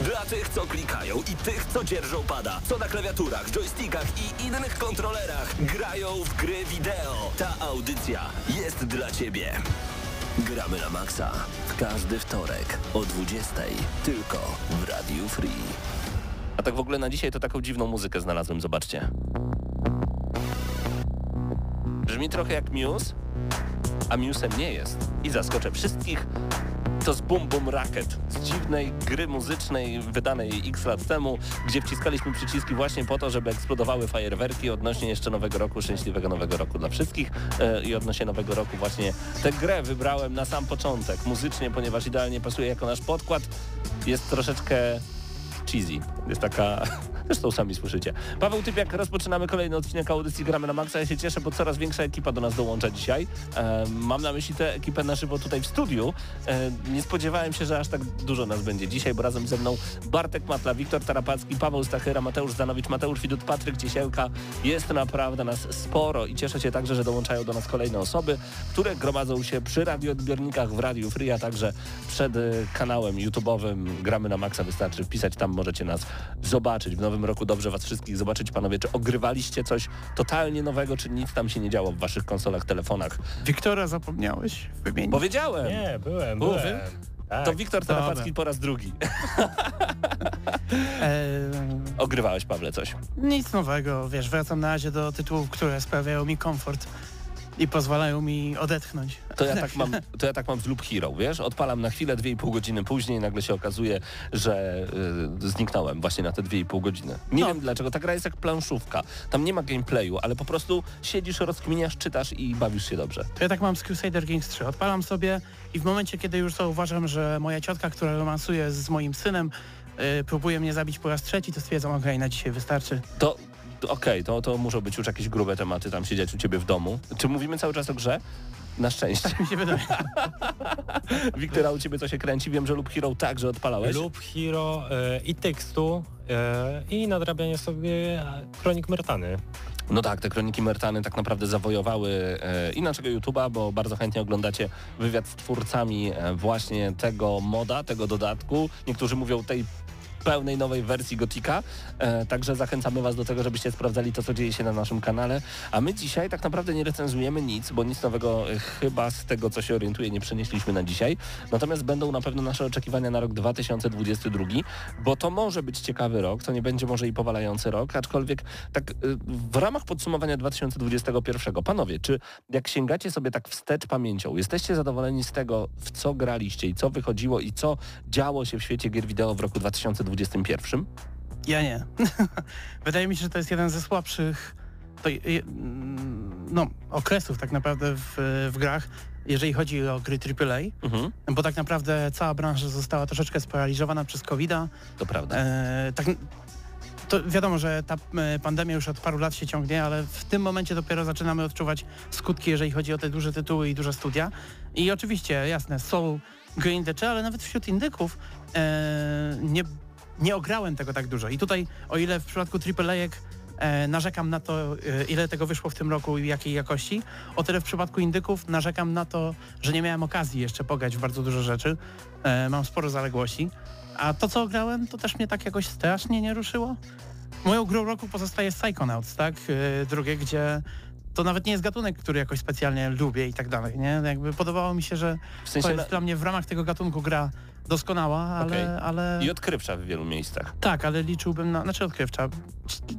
Dla tych, co klikają i tych, co dzierżą pada, co na klawiaturach, joystickach i innych kontrolerach grają w gry wideo. Ta audycja jest dla Ciebie. Gramy na maksa. W każdy wtorek o 20.00 tylko w Radiu Free. A tak w ogóle na dzisiaj to taką dziwną muzykę znalazłem, zobaczcie. Brzmi trochę jak Muse, a Muse'em nie jest. I zaskoczę wszystkich, to z Boom Boom Racket, z dziwnej gry muzycznej wydanej x lat temu, gdzie wciskaliśmy przyciski właśnie po to, żeby eksplodowały fajerwerki odnośnie jeszcze nowego roku, szczęśliwego nowego roku dla wszystkich e, i odnośnie nowego roku właśnie tę grę wybrałem na sam początek muzycznie, ponieważ idealnie pasuje jako nasz podkład. Jest troszeczkę cheesy. Jest taka Zresztą sami słyszycie. Paweł Typiak, rozpoczynamy kolejny odcinek audycji Gramy na Maxa. Ja się cieszę, bo coraz większa ekipa do nas dołącza dzisiaj. E, mam na myśli tę ekipę na żywo tutaj w studiu. E, nie spodziewałem się, że aż tak dużo nas będzie dzisiaj, bo razem ze mną Bartek Matla, Wiktor Tarapacki, Paweł Stachyra, Mateusz Zanowicz, Mateusz Widut, Patryk Ciesielka. Jest naprawdę nas sporo i cieszę się także, że dołączają do nas kolejne osoby, które gromadzą się przy radioodbiornikach w Radiu Free, a także przed e, kanałem YouTube'owym Gramy na Maxa. Wystarczy wpisać, tam możecie nas zobaczyć w nowym roku dobrze was wszystkich zobaczyć, panowie. Czy ogrywaliście coś totalnie nowego, czy nic tam się nie działo w waszych konsolach, telefonach? Wiktora zapomniałeś wymienić? Powiedziałem. Nie, byłem, byłem. Tak. To Wiktor Tarapacki po raz drugi. Ogrywałeś, Pawle, coś? Nic nowego, wiesz, wracam na razie do tytułów, które sprawiają mi komfort i pozwalają mi odetchnąć. To ja, tak mam, to ja tak mam z Loop Hero, wiesz? Odpalam na chwilę, 2,5 godziny później nagle się okazuje, że y, zniknąłem właśnie na te 2,5 godziny. Nie no. wiem dlaczego, ta gra jest jak planszówka. Tam nie ma gameplayu, ale po prostu siedzisz, rozkminiasz, czytasz i bawisz się dobrze. To ja tak mam z Crusader Kings 3. Odpalam sobie i w momencie, kiedy już zauważam, że moja ciotka, która romansuje z moim synem, y, próbuje mnie zabić po raz trzeci, to stwierdzam, okej, okay, na dzisiaj wystarczy. To okej, okay, to, to muszą być już jakieś grube tematy tam siedzieć u ciebie w domu. Czy mówimy cały czas o grze? Na szczęście. Tak mi się wydaje. Wiktora, u ciebie co się kręci? Wiem, że Loop Hero także odpalałeś. Loop Hero e, i tekstu e, i nadrabianie sobie kronik Mertany. No tak, te kroniki Mertany tak naprawdę zawojowały e, i naszego YouTube'a, bo bardzo chętnie oglądacie wywiad z twórcami e, właśnie tego moda, tego dodatku. Niektórzy mówią tej pełnej nowej wersji Gotika. E, także zachęcamy Was do tego, żebyście sprawdzali to, co dzieje się na naszym kanale. A my dzisiaj tak naprawdę nie recenzujemy nic, bo nic nowego e, chyba z tego, co się orientuje, nie przenieśliśmy na dzisiaj. Natomiast będą na pewno nasze oczekiwania na rok 2022, bo to może być ciekawy rok, to nie będzie może i powalający rok, aczkolwiek tak e, w ramach podsumowania 2021, panowie, czy jak sięgacie sobie tak wstecz pamięcią, jesteście zadowoleni z tego, w co graliście i co wychodziło i co działo się w świecie gier wideo w roku 2020? 2021? Ja nie. Wydaje mi się, że to jest jeden ze słabszych to, no, okresów tak naprawdę w, w grach, jeżeli chodzi o gry AAA, mhm. bo tak naprawdę cała branża została troszeczkę sparaliżowana przez covid -a. To prawda. E, tak, to wiadomo, że ta e, pandemia już od paru lat się ciągnie, ale w tym momencie dopiero zaczynamy odczuwać skutki, jeżeli chodzi o te duże tytuły i duże studia. I oczywiście, jasne, są gry indycze, ale nawet wśród indyków e, nie nie ograłem tego tak dużo. I tutaj, o ile w przypadku AAA e, narzekam na to, e, ile tego wyszło w tym roku i jakiej jakości, o tyle w przypadku indyków narzekam na to, że nie miałem okazji jeszcze pograć w bardzo dużo rzeczy. E, mam sporo zaległości. A to, co ograłem, to też mnie tak jakoś strasznie nie ruszyło. Moją grą roku pozostaje Psychonauts, tak? E, drugie, gdzie to nawet nie jest gatunek, który jakoś specjalnie lubię i tak dalej, nie? Jakby podobało mi się, że w sensie to jest na... dla mnie w ramach tego gatunku gra doskonała, ale, okay. ale... I odkrywcza w wielu miejscach. Tak, ale liczyłbym na... Znaczy odkrywcza.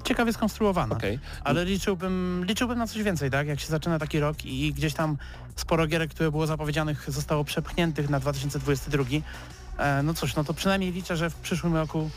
Ciekawie skonstruowana. Okay. Ale liczyłbym, liczyłbym na coś więcej, tak? Jak się zaczyna taki rok i gdzieś tam sporo gierek, które było zapowiedzianych, zostało przepchniętych na 2022. E, no cóż, no to przynajmniej liczę, że w przyszłym roku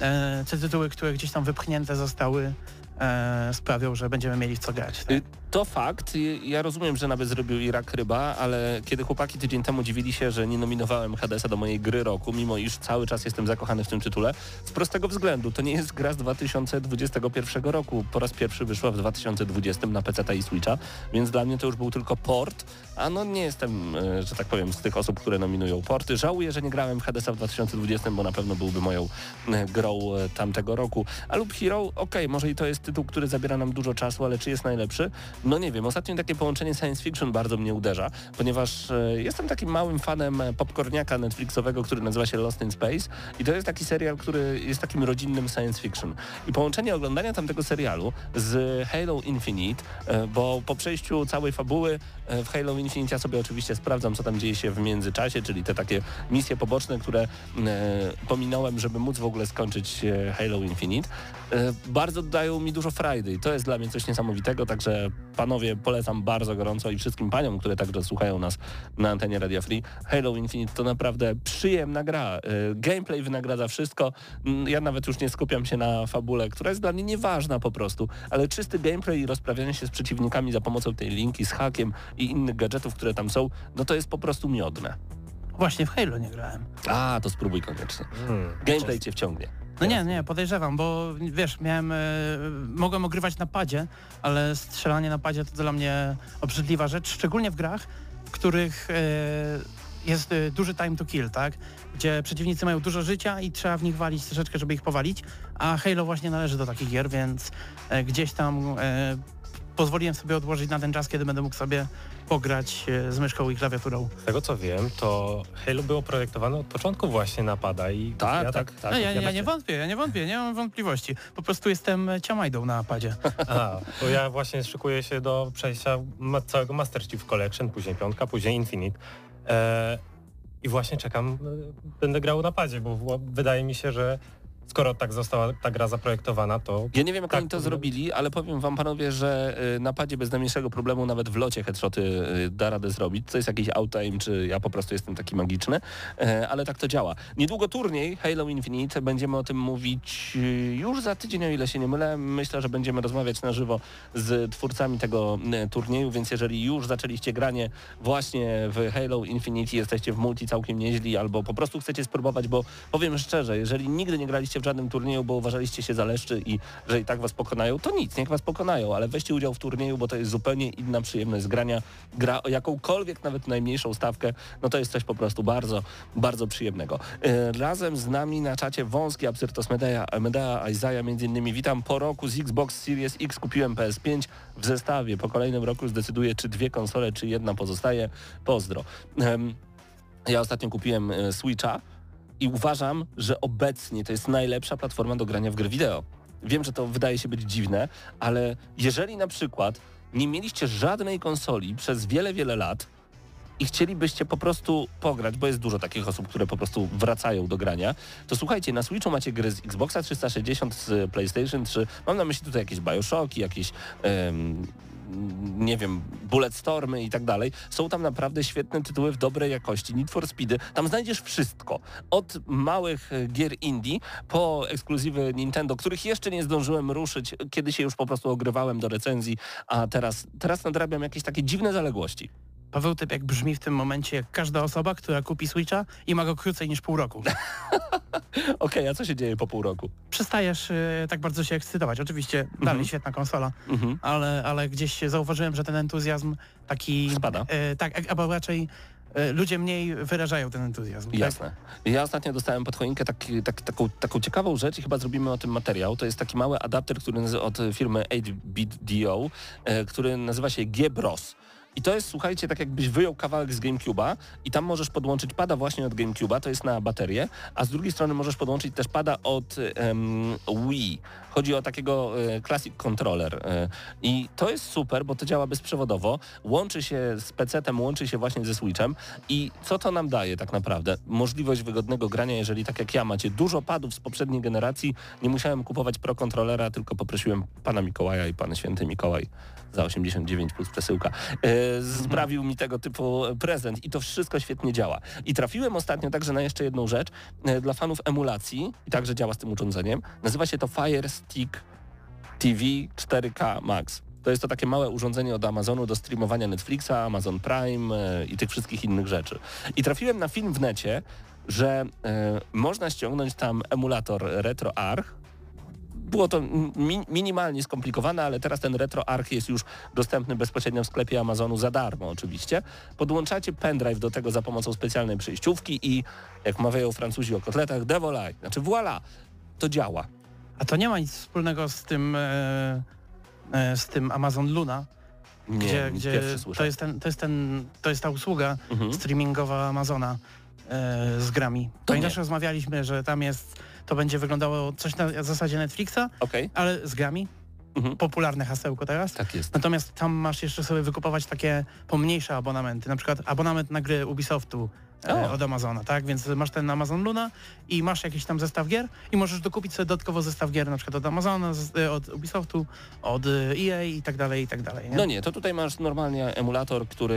e, te tytuły, które gdzieś tam wypchnięte zostały, e, sprawią, że będziemy mieli w co grać. Tak? To fakt. Ja rozumiem, że nawet zrobił Irak ryba, ale kiedy chłopaki tydzień temu dziwili się, że nie nominowałem Hadesa do mojej gry roku, mimo iż cały czas jestem zakochany w tym tytule, z prostego względu. To nie jest gra z 2021 roku. Po raz pierwszy wyszła w 2020 na PC i Switcha, więc dla mnie to już był tylko port, a no nie jestem, e, że tak powiem, z tych osób, które nominują porty. Żałuję, że nie grałem Hadesa w 2020, bo na pewno byłby moją e, grą e, tamtego roku. A Loop Hero, okej, okay, może i to jest tytuł, który zabiera nam dużo czasu, ale czy jest najlepszy? No nie wiem, ostatnio takie połączenie science fiction bardzo mnie uderza, ponieważ e, jestem takim małym fanem e, popcorniaka Netflixowego, który nazywa się Lost in Space i to jest taki serial, który jest takim rodzinnym science fiction. I połączenie oglądania tamtego serialu z Halo Infinite, e, bo po przejściu całej fabuły w Halo Infinite ja sobie oczywiście sprawdzam, co tam dzieje się w międzyczasie, czyli te takie misje poboczne, które pominąłem, żeby móc w ogóle skończyć Halo Infinite. Bardzo dają mi dużo frajdy i to jest dla mnie coś niesamowitego, także panowie, polecam bardzo gorąco i wszystkim paniom, które także słuchają nas na antenie Radio Free. Halo Infinite to naprawdę przyjemna gra. Y, gameplay wynagradza wszystko. Mm, ja nawet już nie skupiam się na fabule, która jest dla mnie nieważna po prostu, ale czysty gameplay i rozprawianie się z przeciwnikami za pomocą tej linki, z hakiem i innych gadżetów, które tam są, no to jest po prostu miodne. Właśnie w Halo nie grałem. A, to spróbuj koniecznie. Hmm, Gameplay cię wciągnie. No nie, nie, podejrzewam, bo wiesz, miałem, e, mogłem ogrywać na padzie, ale strzelanie na padzie to dla mnie obrzydliwa rzecz, szczególnie w grach, w których e, jest e, duży time to kill, tak? Gdzie przeciwnicy mają dużo życia i trzeba w nich walić troszeczkę, żeby ich powalić, a Halo właśnie należy do takich gier, więc gdzieś tam pozwoliłem sobie odłożyć na ten czas, kiedy będę mógł sobie pograć e, z myszką i klawiaturą. Z tego co wiem, to Halo było projektowane od początku właśnie napada i tak, ja tak, tak. tak no, ja, ja, ja, nie wątpię, ja nie wątpię, nie mam wątpliwości. Po prostu jestem ciamajdą na napadzie. A, to ja właśnie szykuję się do przejścia całego Master Chief Collection, później piątka, później Infinite. E, I właśnie czekam, e, będę grał na padzie, bo wydaje mi się, że skoro tak została ta gra zaprojektowana, to... Ja nie wiem, jak tak, oni to zrobili, ale powiem wam panowie, że y, na padzie bez najmniejszego problemu nawet w locie headshoty y, da radę zrobić. To jest jakiś outtime, czy ja po prostu jestem taki magiczny, e, ale tak to działa. Niedługo turniej Halo Infinite, będziemy o tym mówić y, już za tydzień, o ile się nie mylę. Myślę, że będziemy rozmawiać na żywo z twórcami tego turnieju, więc jeżeli już zaczęliście granie właśnie w Halo Infinite, jesteście w multi całkiem nieźli, albo po prostu chcecie spróbować, bo powiem szczerze, jeżeli nigdy nie graliście w żadnym turnieju, bo uważaliście się za leszczy i że i tak was pokonają, to nic, niech was pokonają, ale weźcie udział w turnieju, bo to jest zupełnie inna przyjemność grania. Gra o jakąkolwiek, nawet najmniejszą stawkę, no to jest coś po prostu bardzo, bardzo przyjemnego. E, razem z nami na czacie wąski Absyrtos Medea, Medea Isaiah między innymi. Witam po roku z Xbox Series X kupiłem PS5 w zestawie. Po kolejnym roku zdecyduję, czy dwie konsole, czy jedna pozostaje. Pozdro. Ja ostatnio kupiłem e, Switcha i uważam, że obecnie to jest najlepsza platforma do grania w gry wideo. Wiem, że to wydaje się być dziwne, ale jeżeli na przykład nie mieliście żadnej konsoli przez wiele, wiele lat i chcielibyście po prostu pograć, bo jest dużo takich osób, które po prostu wracają do grania, to słuchajcie, na Switchu macie gry z Xboxa 360, z PlayStation 3, mam na myśli tutaj jakieś Bioshocki, jakieś nie wiem, Bulletstormy i tak dalej. Są tam naprawdę świetne tytuły w dobrej jakości. Need for Speedy. Tam znajdziesz wszystko. Od małych e, gier indie po ekskluzywy Nintendo, których jeszcze nie zdążyłem ruszyć, kiedy się już po prostu ogrywałem do recenzji, a teraz, teraz nadrabiam jakieś takie dziwne zaległości. Paweł Typ jak brzmi w tym momencie jak każda osoba, która kupi Switcha i ma go krócej niż pół roku. Okej, okay, a co się dzieje po pół roku? Przestajesz y, tak bardzo się ekscytować. Oczywiście mhm. dalej świetna konsola, mhm. ale, ale gdzieś zauważyłem, że ten entuzjazm taki... Spada? Y, tak, albo raczej y, ludzie mniej wyrażają ten entuzjazm. Tak? Jasne. Tak? Ja ostatnio dostałem pod choinkę taki, tak, taką, taką ciekawą rzecz i chyba zrobimy o tym materiał. To jest taki mały adapter, który od firmy 8-Bit DO, który nazywa się G-Bros. I to jest, słuchajcie, tak jakbyś wyjął kawałek z GameCube'a i tam możesz podłączyć pada właśnie od GameCube'a, to jest na baterię, a z drugiej strony możesz podłączyć też pada od um, Wii. Chodzi o takiego e, Classic Controller. E, I to jest super, bo to działa bezprzewodowo, łączy się z PC-tem, łączy się właśnie ze Switchem i co to nam daje tak naprawdę? Możliwość wygodnego grania, jeżeli tak jak ja macie dużo padów z poprzedniej generacji, nie musiałem kupować Pro Controllera, tylko poprosiłem pana Mikołaja i pan Święty Mikołaj za 89 plus przesyłka, e, sprawił mi tego typu prezent i to wszystko świetnie działa. I trafiłem ostatnio także na jeszcze jedną rzecz e, dla fanów emulacji i także działa z tym urządzeniem. Nazywa się to Fire Stick TV 4K Max. To jest to takie małe urządzenie od Amazonu do streamowania Netflixa, Amazon Prime e, i tych wszystkich innych rzeczy. I trafiłem na film w necie, że e, można ściągnąć tam emulator RetroArch, było to mi minimalnie skomplikowane, ale teraz ten RetroArch jest już dostępny bezpośrednio w sklepie Amazonu za darmo oczywiście. Podłączacie pendrive do tego za pomocą specjalnej przejściówki i jak mawiają Francuzi o kotletach, de voilà, znaczy voilà, to działa. A to nie ma nic wspólnego z tym, e, e, z tym Amazon Luna, Nie, gdzie, gdzie to, jest ten, to, jest ten, to jest ta usługa Mhm. streamingowa Amazona e, z grami. Pamiętasz, rozmawialiśmy, że tam jest, to będzie wyglądało coś na zasadzie Netflixa, Okej, ale z grami. Mhm. Popularne hasełko teraz. tak jest. Natomiast tam masz jeszcze sobie wykupować takie pomniejsze abonamenty, na przykład abonament na gry Ubisoftu e, O. od Amazona, tak? Więc masz ten Amazon Luna i masz jakiś tam zestaw gier i możesz dokupić sobie dodatkowo zestaw gier na przykład od Amazona, e, od Ubisoftu, od e, EA i tak dalej, i tak dalej. Nie? No nie, to tutaj masz normalnie emulator, który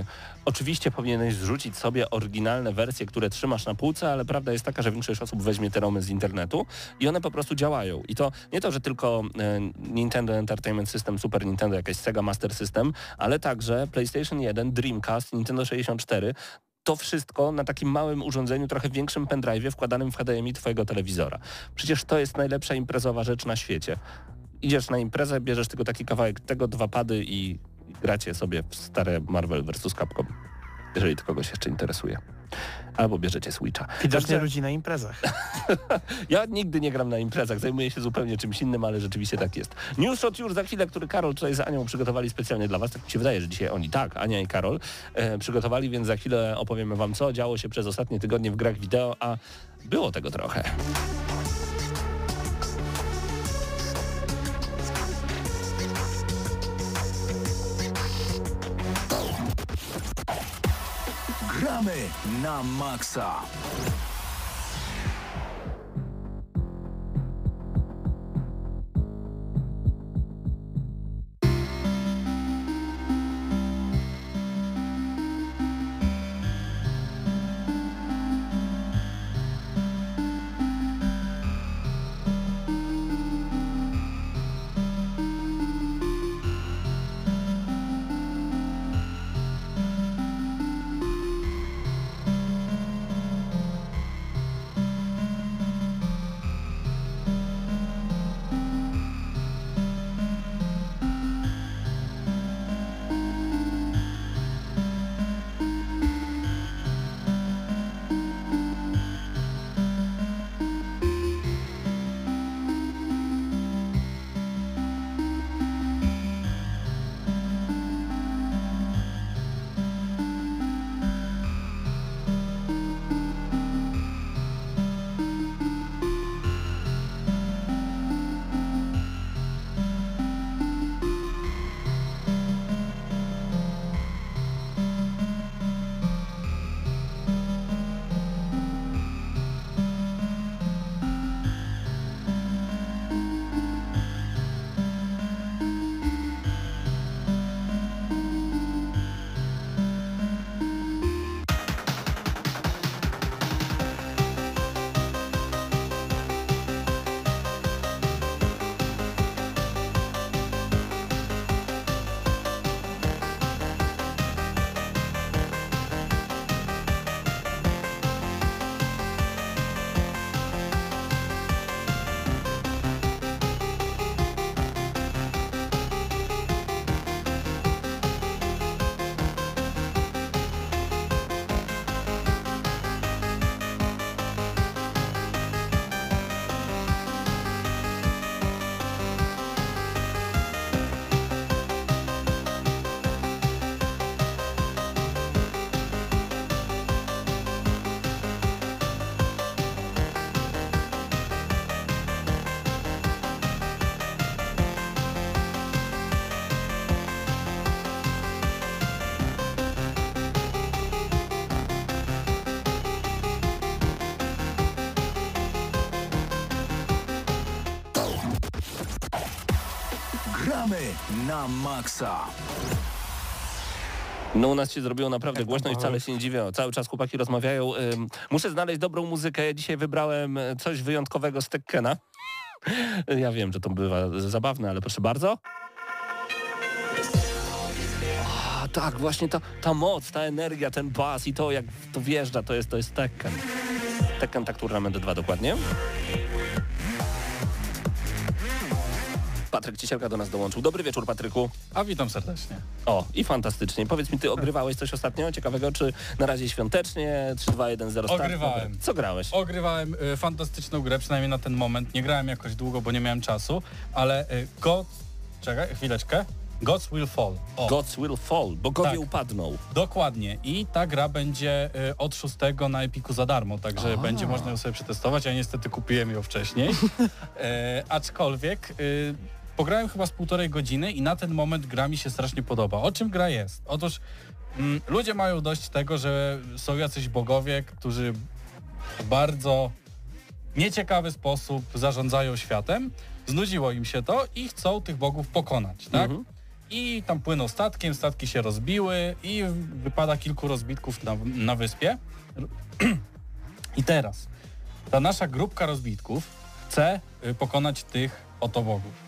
y, oczywiście powinieneś zrzucić sobie oryginalne wersje, które trzymasz na półce, ale prawda jest taka, że większość osób weźmie te romy z internetu i one po prostu działają. I to nie to, że tylko y, Nintendo Entertainment System, Super Nintendo, jakaś Sega Master System, ale także PlayStation 1, Dreamcast, Nintendo 64, to wszystko na takim małym urządzeniu, trochę większym pendrive'ie wkładanym w HDMI twojego telewizora. Przecież to jest najlepsza imprezowa rzecz na świecie. Idziesz na imprezę, bierzesz tylko taki kawałek tego, dwa pady i gracie sobie w stare Marvel vs. Capcom. Jeżeli to kogoś jeszcze interesuje. Albo bierzecie Switcha. Widocznie ludzi na imprezach. ja nigdy nie gram na imprezach, zajmuję się zupełnie czymś innym, ale rzeczywiście tak jest. Newsshot już za chwilę, który Karol tutaj z Anią przygotowali specjalnie dla Was. Tak mi się wydaje, że dzisiaj oni, tak, Ania i Karol e, przygotowali, więc za chwilę opowiemy Wam, co działo się przez ostatnie tygodnie w grach wideo, a było tego trochę. Gramy na maksa. Na maksa. No u nas się zrobiło naprawdę Jak głośno i wcale się nie dziwię. Cały czas chłopaki rozmawiają. Ym, muszę znaleźć dobrą muzykę. Ja dzisiaj wybrałem e, coś wyjątkowego z Tekkena. Ja wiem, że to bywa zabawne, ale proszę bardzo. A tak, właśnie ta, ta moc, ta energia, ten bas i to jak to wjeżdża, to jest, to jest Tekken. Tekken tak Tournament 2 dokładnie. Patryk Ciesielka do nas dołączył. Dobry wieczór, Patryku. A witam serdecznie. O, i fantastycznie. Powiedz mi, ty ogrywałeś coś ostatnio ciekawego, czy na razie świątecznie, 3, 2, 1, 0 start? Ogrywałem. Co grałeś? Ogrywałem y, fantastyczną grę, przynajmniej na ten moment. Nie grałem jakoś długo, bo nie miałem czasu, ale y, God... Czekaj, chwileczkę. Gods Will Fall. O, Gods Will Fall, bogowie Tak. upadną. dokładnie. I ta gra będzie y, od 6 na Epiku za darmo, także będzie można ją sobie przetestować. Ja niestety kupiłem ją wcześniej. e, aczkolwiek y, pograłem chyba z półtorej godziny i na ten moment gra mi się strasznie podoba. O czym gra jest? Otóż mm, ludzie mają dość tego, że są jacyś bogowie, którzy w bardzo nieciekawy sposób zarządzają światem. Znudziło im się to i chcą tych bogów pokonać, tak? Mhm. I tam płyną statkiem, statki się rozbiły i wypada kilku rozbitków na, na wyspie. I teraz ta nasza grupka rozbitków chce y, pokonać tych oto bogów.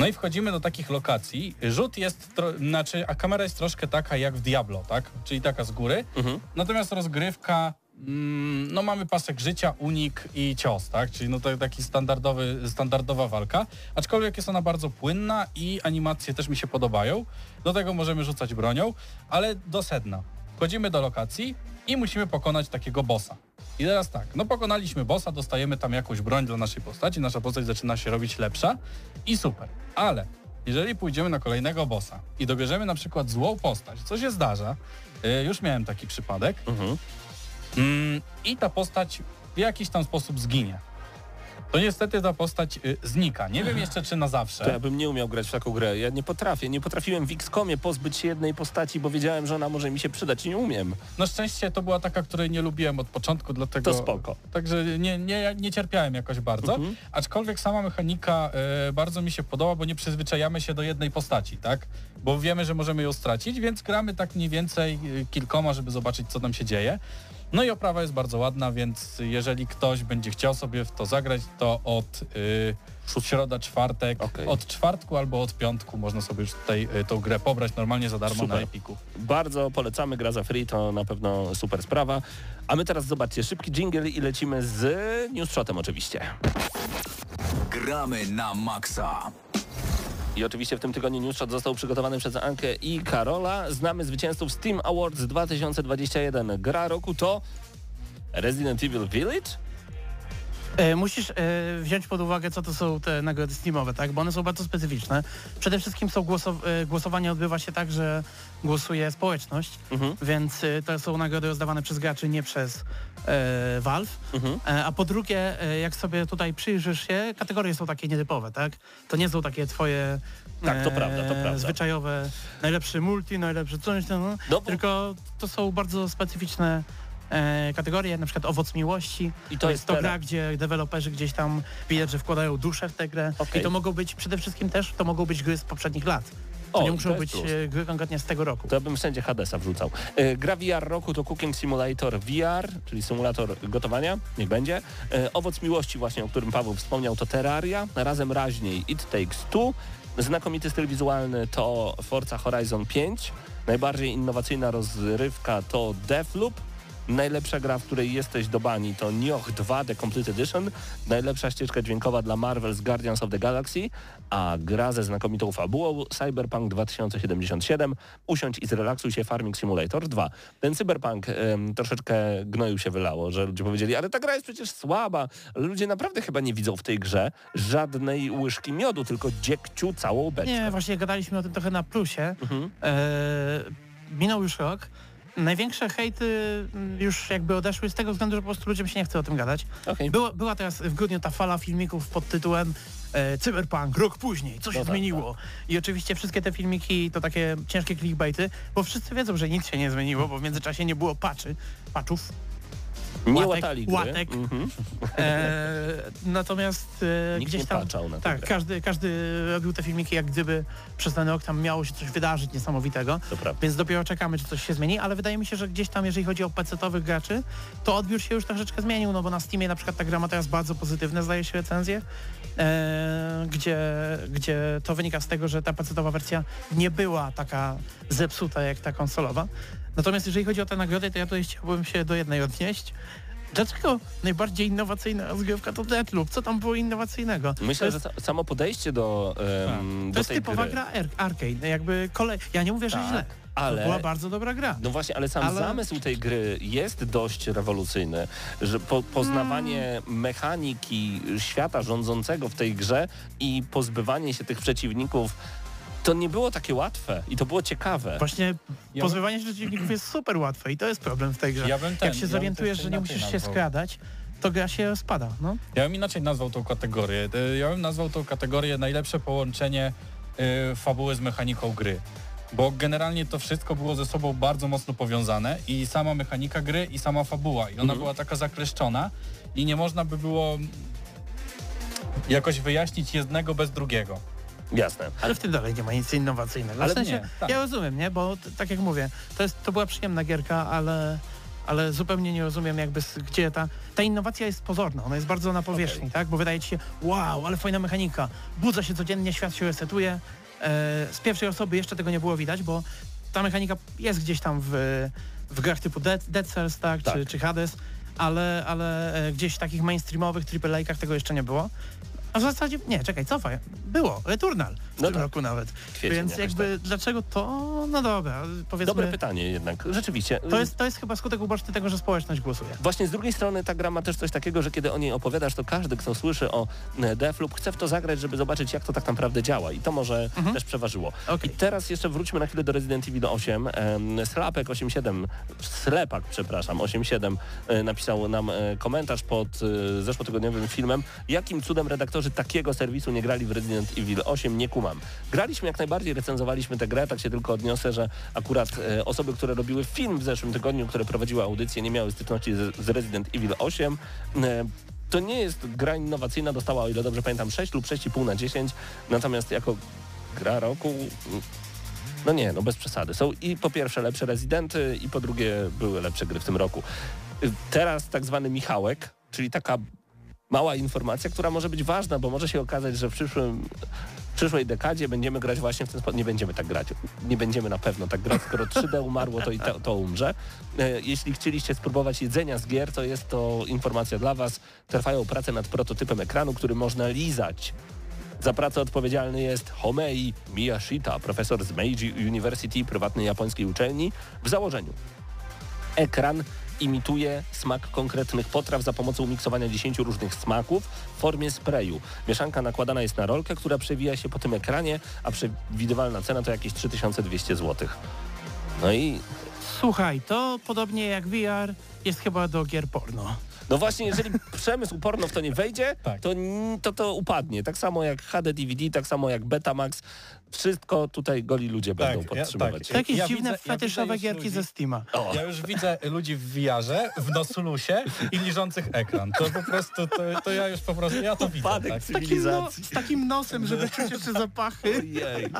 No i wchodzimy do takich lokacji. Rzut jest, tro, znaczy, a kamera jest troszkę taka jak w Diablo, tak? Czyli taka z góry. Mhm. Natomiast rozgrywka, mm, no mamy pasek życia, unik i cios, tak? Czyli no to taki standardowy, standardowa walka. Aczkolwiek jest ona bardzo płynna i animacje też mi się podobają. Do tego możemy rzucać bronią, ale do sedna. Wchodzimy do lokacji i musimy pokonać takiego bossa. I teraz tak, no pokonaliśmy bossa, dostajemy tam jakąś broń dla naszej postaci, nasza postać zaczyna się robić lepsza i super. Ale jeżeli pójdziemy na kolejnego bossa i dobierzemy na przykład złą postać, co się zdarza, yy, już miałem taki przypadek, Mhm. Mm, I ta postać w jakiś tam sposób zginie. To niestety ta postać y, znika. Nie wiem jeszcze czy na zawsze. To ja bym nie umiał grać w taką grę. Ja nie potrafię. Nie potrafiłem w XCOMie pozbyć się jednej postaci, bo wiedziałem, że ona może mi się przydać i nie umiem. Na szczęście to była taka, której nie lubiłem od początku, dlatego... To spoko. Także nie, nie, nie cierpiałem jakoś bardzo. Mhm. Aczkolwiek sama mechanika y, bardzo mi się podoba, bo nie przyzwyczajamy się do jednej postaci, tak? Bo wiemy, że możemy ją stracić, więc gramy tak mniej więcej y, kilkoma, żeby zobaczyć, co tam się dzieje. No i oprawa jest bardzo ładna, więc jeżeli ktoś będzie chciał sobie w to zagrać, to od y, środa, czwartek, Okej. od czwartku albo od piątku można sobie już tutaj y, tą grę pobrać normalnie za darmo Super. na Epiku. Bardzo polecamy, gra za free, to na pewno super sprawa. A my teraz zobaczcie, szybki jingle i lecimy z newsshotem oczywiście. Gramy na maksa. I oczywiście w tym tygodniu newsshot został przygotowany przez Ankę i Karola. Znamy zwycięzców Steam Awards 2021. Gra roku to Resident Evil Village? E, Musisz e, wziąć pod uwagę, co to są te nagrody Steamowe, tak? Bo one są bardzo specyficzne. Przede wszystkim są głosow- e, głosowanie odbywa się tak, że głosuje społeczność, Mhm. więc to są nagrody rozdawane przez graczy, nie przez e, Valve. Mhm. A po drugie, jak sobie tutaj przyjrzysz się, kategorie są takie nietypowe, tak? To nie są takie twoje Tak, to prawda, to prawda. zwyczajowe, najlepszy multi, najlepszy coś, no, no, No bo- tylko to są bardzo specyficzne kategorie, na przykład owoc miłości. I To to jest jest to gra, gdzie deweloperzy gdzieś tam widać, że wkładają duszę w tę grę. Okej. I to mogą być przede wszystkim też, to mogą być gry z poprzednich lat. To O, nie muszą być plus. e, gry konkretnie z tego roku. To bym wszędzie Hadesa wrzucał. E, gra VR roku to Cooking Simulator VR, czyli symulator gotowania, niech będzie. E, owoc miłości właśnie, o którym Paweł wspomniał, to Terraria, razem raźniej It Takes Two. Znakomity styl wizualny to Forza Horizon 5. Najbardziej innowacyjna rozrywka to Deathloop. Najlepsza gra, w której jesteś do bani to Nioh 2 The Complete Edition. Najlepsza ścieżka dźwiękowa dla Marvel's Guardians of the Galaxy, a gra ze znakomitą fabułą Cyberpunk 2077. Usiądź i zrelaksuj się Farming Simulator 2. Ten Cyberpunk em, troszeczkę gnoju się wylało, że ludzie powiedzieli, ale ta gra jest przecież słaba, ludzie naprawdę chyba nie widzą w tej grze żadnej łyżki miodu, tylko dziekciu całą beczkę. Nie, właśnie gadaliśmy o tym trochę na plusie. Mhm. E, minął już rok. Największe hejty mm, już jakby odeszły z tego względu, że po prostu ludziom się nie chce o tym gadać. Okej. Była, była teraz w grudniu ta fala filmików pod tytułem e, Cyberpunk, rok później, co się No tak, zmieniło? I oczywiście wszystkie te filmiki to takie ciężkie clickbaity, bo wszyscy wiedzą, że nic się nie zmieniło, bo w międzyczasie nie było patchy, patchów. Nie łatek, łatali gry. łatek. Mhm. E, natomiast e, gdzieś tam... Tak, każdy, każdy robił te filmiki jak gdyby przez ten rok tam miało się coś wydarzyć niesamowitego. Więc dopiero czekamy, czy coś się zmieni, ale wydaje mi się, że gdzieś tam, jeżeli chodzi o PC-owych graczy, to odbiór się już troszeczkę zmienił, no bo na Steamie na przykład ta gra ma teraz bardzo pozytywne, zdaje się, recenzje, e, gdzie, gdzie to wynika z tego, że ta PC-owa wersja nie była taka zepsuta jak ta konsolowa. Natomiast jeżeli chodzi o te nagrody, to ja tutaj chciałbym się do jednej odnieść. Dlaczego najbardziej innowacyjna rozgrywka to Deathloop? Co tam było innowacyjnego? to Myślę, jest, że sa- samo podejście do, to do jest tej typowa gry. gra ar- arcade, jakby kolej. Ja nie mówię, że Tak, źle. ale- To była bardzo dobra gra. No właśnie, ale sam Ale- zamysł tej gry jest dość rewolucyjny, że po, poznawanie Hmm. mechaniki świata rządzącego w tej grze i pozbywanie się tych przeciwników to nie było takie łatwe i to było ciekawe. Właśnie Ja pozbywanie się przeciwników jest super łatwe i to jest problem w tej grze. Ja bym ten, Jak się ja zorientujesz, że nie musisz się nazwał. skradać, to gra się spada. No. Ja bym inaczej nazwał tą kategorię. E, Ja bym nazwał tą kategorię najlepsze połączenie e, fabuły z mechaniką gry. Bo generalnie to wszystko było ze sobą bardzo mocno powiązane i sama mechanika gry i sama fabuła. I ona Mhm. była taka zakleszczona i nie można by było jakoś wyjaśnić jednego bez drugiego. Jasne. Ale w tym dalej nie ma nic innowacyjnego. Ale w sensie, nie, tak. ja rozumiem, nie? Bo tak jak mówię, to, jest, to była przyjemna gierka, ale, ale zupełnie nie rozumiem jakby gdzie ta... Ta innowacja jest pozorna, ona jest bardzo na powierzchni, tak? Bo wydaje ci się, wow, ale fajna mechanika, budza się codziennie, świat się resetuje. E, z pierwszej osoby jeszcze tego nie było widać, bo ta mechanika jest gdzieś tam w, w grach typu Dead, Dead Cells, tak? Tak. Czy, czy Hades, ale, ale e, gdzieś w takich mainstreamowych AAA-kach tego jeszcze nie było. A w zasadzie, nie, czekaj, cofaj. Było, Returnal w No tym tak. roku nawet. Kwiecień Więc jakby dlaczego to? No dobra, powiedzmy. Dobre pytanie jednak. Rzeczywiście. To jest, to jest chyba skutek uboczny tego, że społeczność głosuje. Właśnie z drugiej strony ta gra ma też coś takiego, że kiedy o niej opowiadasz, to każdy, kto słyszy o e, Deathloop, chce w to zagrać, żeby zobaczyć, jak to tak naprawdę działa. I to może też przeważyło. Okej. I teraz jeszcze wróćmy na chwilę do Resident Evil 8. Em, Slapek 87, Slepak, przepraszam, 87 e, napisał nam e, komentarz pod zeszłotygodniowym filmem, jakim cudem redaktorzy takiego serwisu nie grali w Resident Evil 8, nie kumam. Graliśmy jak najbardziej, recenzowaliśmy tę grę, tak się tylko odniosę, że akurat e, osoby, które robiły film w zeszłym tygodniu, które prowadziły audycję, nie miały styczności z, z Resident Evil 8. E, to nie jest gra innowacyjna, dostała, o ile dobrze pamiętam, 6 lub 6,5 na 10, natomiast jako gra roku no nie, no bez przesady. Są i po pierwsze lepsze rezydenty i po drugie były lepsze gry w tym roku. Y, Teraz tak zwany Michałek, czyli taka mała informacja, która może być ważna, bo może się okazać, że w przyszłym w przyszłej dekadzie będziemy grać właśnie w ten sposób. Nie będziemy tak grać. Nie będziemy na pewno tak grać. Skoro 3D umarło, to i to, to umrze. E, Jeśli chcieliście spróbować jedzenia z gier, to jest to informacja dla Was. Trwają prace nad prototypem ekranu, który można lizać. Za pracę odpowiedzialny jest Homei Miyashita, profesor z Meiji University, prywatnej japońskiej uczelni. W założeniu ekran imituje smak konkretnych potraw za pomocą miksowania 10 różnych smaków w formie sprayu. Mieszanka nakładana jest na rolkę, która przewija się po tym ekranie, a przewidywalna cena to jakieś 3200 zł. No i Słuchaj, to podobnie jak VR jest chyba do gier porno. no właśnie, jeżeli przemysł porno w to nie wejdzie, Tak. to, to to upadnie. Tak samo jak HD DVD, tak samo jak Betamax. Wszystko tutaj goli ludzie będą ja- podtrzymywać. To jakieś Ja dziwne widzę- ja fetyszowe widzę już gierki ludzi- ze Steama. O. Ja już widzę ludzi w VR-ze, w nosulusie i liżących ekran. To po prostu, to, to ja już po prostu, ja to widzę. Upadek Tak? Z takim, no, cywilizacji. z takim nosem, żeby czuć jeszcze zapachy. Ojej,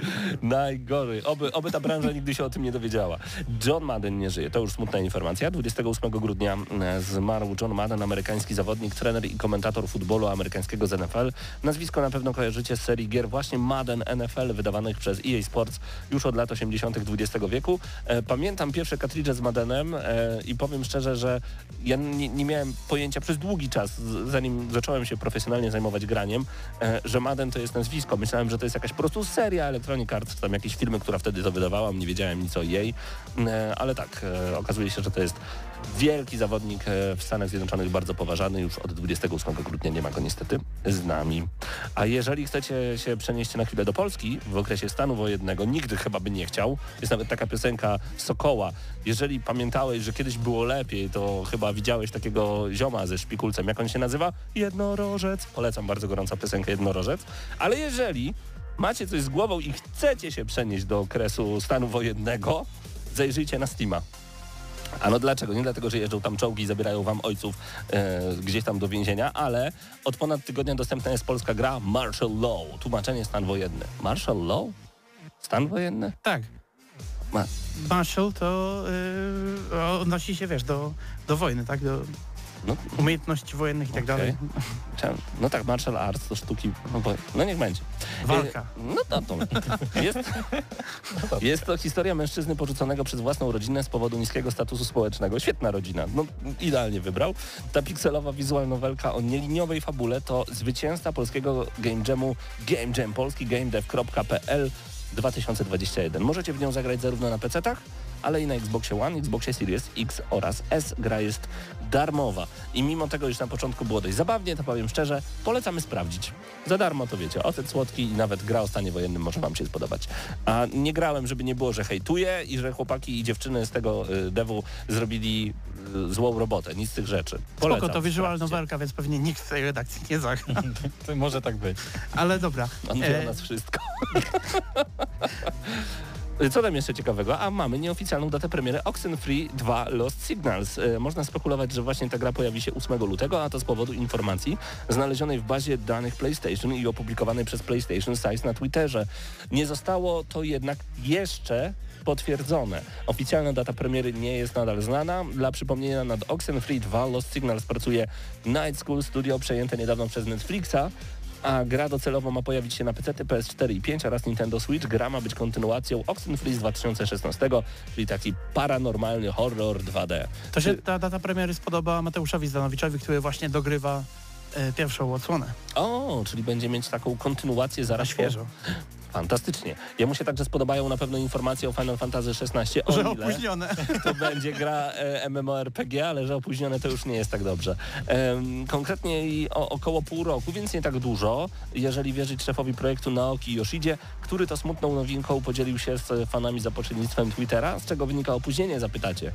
najgorzej. Oby, oby ta branża nigdy się o tym nie dowiedziała. John Madden nie żyje, to już smutna informacja. 28 grudnia e, zmarł John Madden, amerykański zawodnik, trener i komentator futbolu amerykańskiego z NFL. Nazwisko na pewno kojarzycie z serii gier właśnie Madden NFL wydawanych przez EA Sports już od lat 80. XX wieku. E, Pamiętam pierwsze kartridże z Maddenem e, i powiem szczerze, że ja nie, nie miałem pojęcia przez długi czas, zanim zacząłem się profesjonalnie zajmować graniem, e, że Madden to jest nazwisko. Myślałem, że to jest jakaś po prostu seria Electronic Arts, czy tam jakieś filmy, która wtedy to wydawałam, nie wiedziałem nic o jej, ale tak, okazuje się, że to jest wielki zawodnik e, w Stanach Zjednoczonych, bardzo poważany, już od 28 grudnia nie ma go niestety z nami. A jeżeli chcecie się przenieść na chwilę do Polski w okresie stanu wojennego, nigdy chyba by nie chciał, jest nawet taka piosenka Sokoła. Jeżeli pamiętałeś, że kiedyś było lepiej, to chyba widziałeś takiego zioma ze szpikulcem, jak on się nazywa? Jednorożec. Polecam bardzo gorąco piosenkę Jednorożec. Ale jeżeli macie coś z głową i chcecie się przenieść do okresu stanu wojennego, zajrzyjcie na Steama. A no dlaczego? Nie dlatego, że jeżdżą tam czołgi i zabierają wam ojców e, gdzieś tam do więzienia, ale od ponad tygodnia dostępna jest polska gra Martial Law. Tłumaczenie stan wojenny. Martial Law? Stan wojenny? Tak. Ma. Marshall to yy, odnosi się, wiesz, do, do wojny, tak? Do No, umiejętności wojennych i tak Okej. dalej. No tak, martial arts to sztuki, no, no niech będzie. Walka. E, No to, to jest, jest to historia mężczyzny porzuconego przez własną rodzinę z powodu niskiego statusu społecznego. Świetna rodzina, no idealnie wybrał. Ta pikselowa wizual nowelka o nieliniowej fabule to zwycięzca polskiego game jamu Game Jam Polski gamedev.pl 2021. Możecie w nią zagrać zarówno na PC-tach, ale i na Xboxie One, Xboxie Series X oraz S. Gra jest darmowa. I mimo tego, już na początku było dość zabawnie, to powiem szczerze, polecamy sprawdzić. Za darmo to wiecie, ocet słodki i nawet gra o stanie wojennym może wam się spodobać. A nie grałem, żeby nie było, że hejtuję i że chłopaki i dziewczyny z tego y, devu zrobili złą robotę. Nic z tych rzeczy. Polecam, Spoko, to sprawdźcie. nowelka, więc pewnie nikt w tej redakcji nie zagra. To może tak być. Ale dobra. On wie E, o nas wszystko. Co tam jeszcze ciekawego? A mamy nieoficjalną datę premiery Oxenfree 2 Lost Signals. E, Można spekulować, że właśnie ta gra pojawi się 8 lutego, a to z powodu informacji znalezionej w bazie danych PlayStation i opublikowanej przez PlayStation Size na Twitterze. Nie zostało to jednak jeszcze potwierdzone. Oficjalna data premiery nie jest nadal znana. Dla przypomnienia nad Oxenfree 2 Lost Signals pracuje Night School Studio przejęte niedawno przez Netflixa, a gra docelowo ma pojawić się na PC, PS4 i 5 oraz Nintendo Switch. Gra ma być kontynuacją Oxenfree z 2016, czyli taki paranormalny horror 2D. To się ta data premiery spodoba Mateuszowi Zdanowiczowi, który właśnie dogrywa e, pierwszą odsłonę. O, czyli będzie mieć taką kontynuację Na zaraz po- świeżo. Fantastycznie. Jemu się także spodobają na pewno informacje o Final Fantasy XVI, o Że ile opóźnione. to będzie gra e, MMORPG, ale że opóźnione to już nie jest tak dobrze. Em, konkretnie o, około pół roku, więc nie tak dużo, jeżeli wierzyć szefowi projektu Naoki Yoshidzie, który to smutną nowinką podzielił się z fanami za pośrednictwem Twittera. Z czego wynika opóźnienie, zapytacie?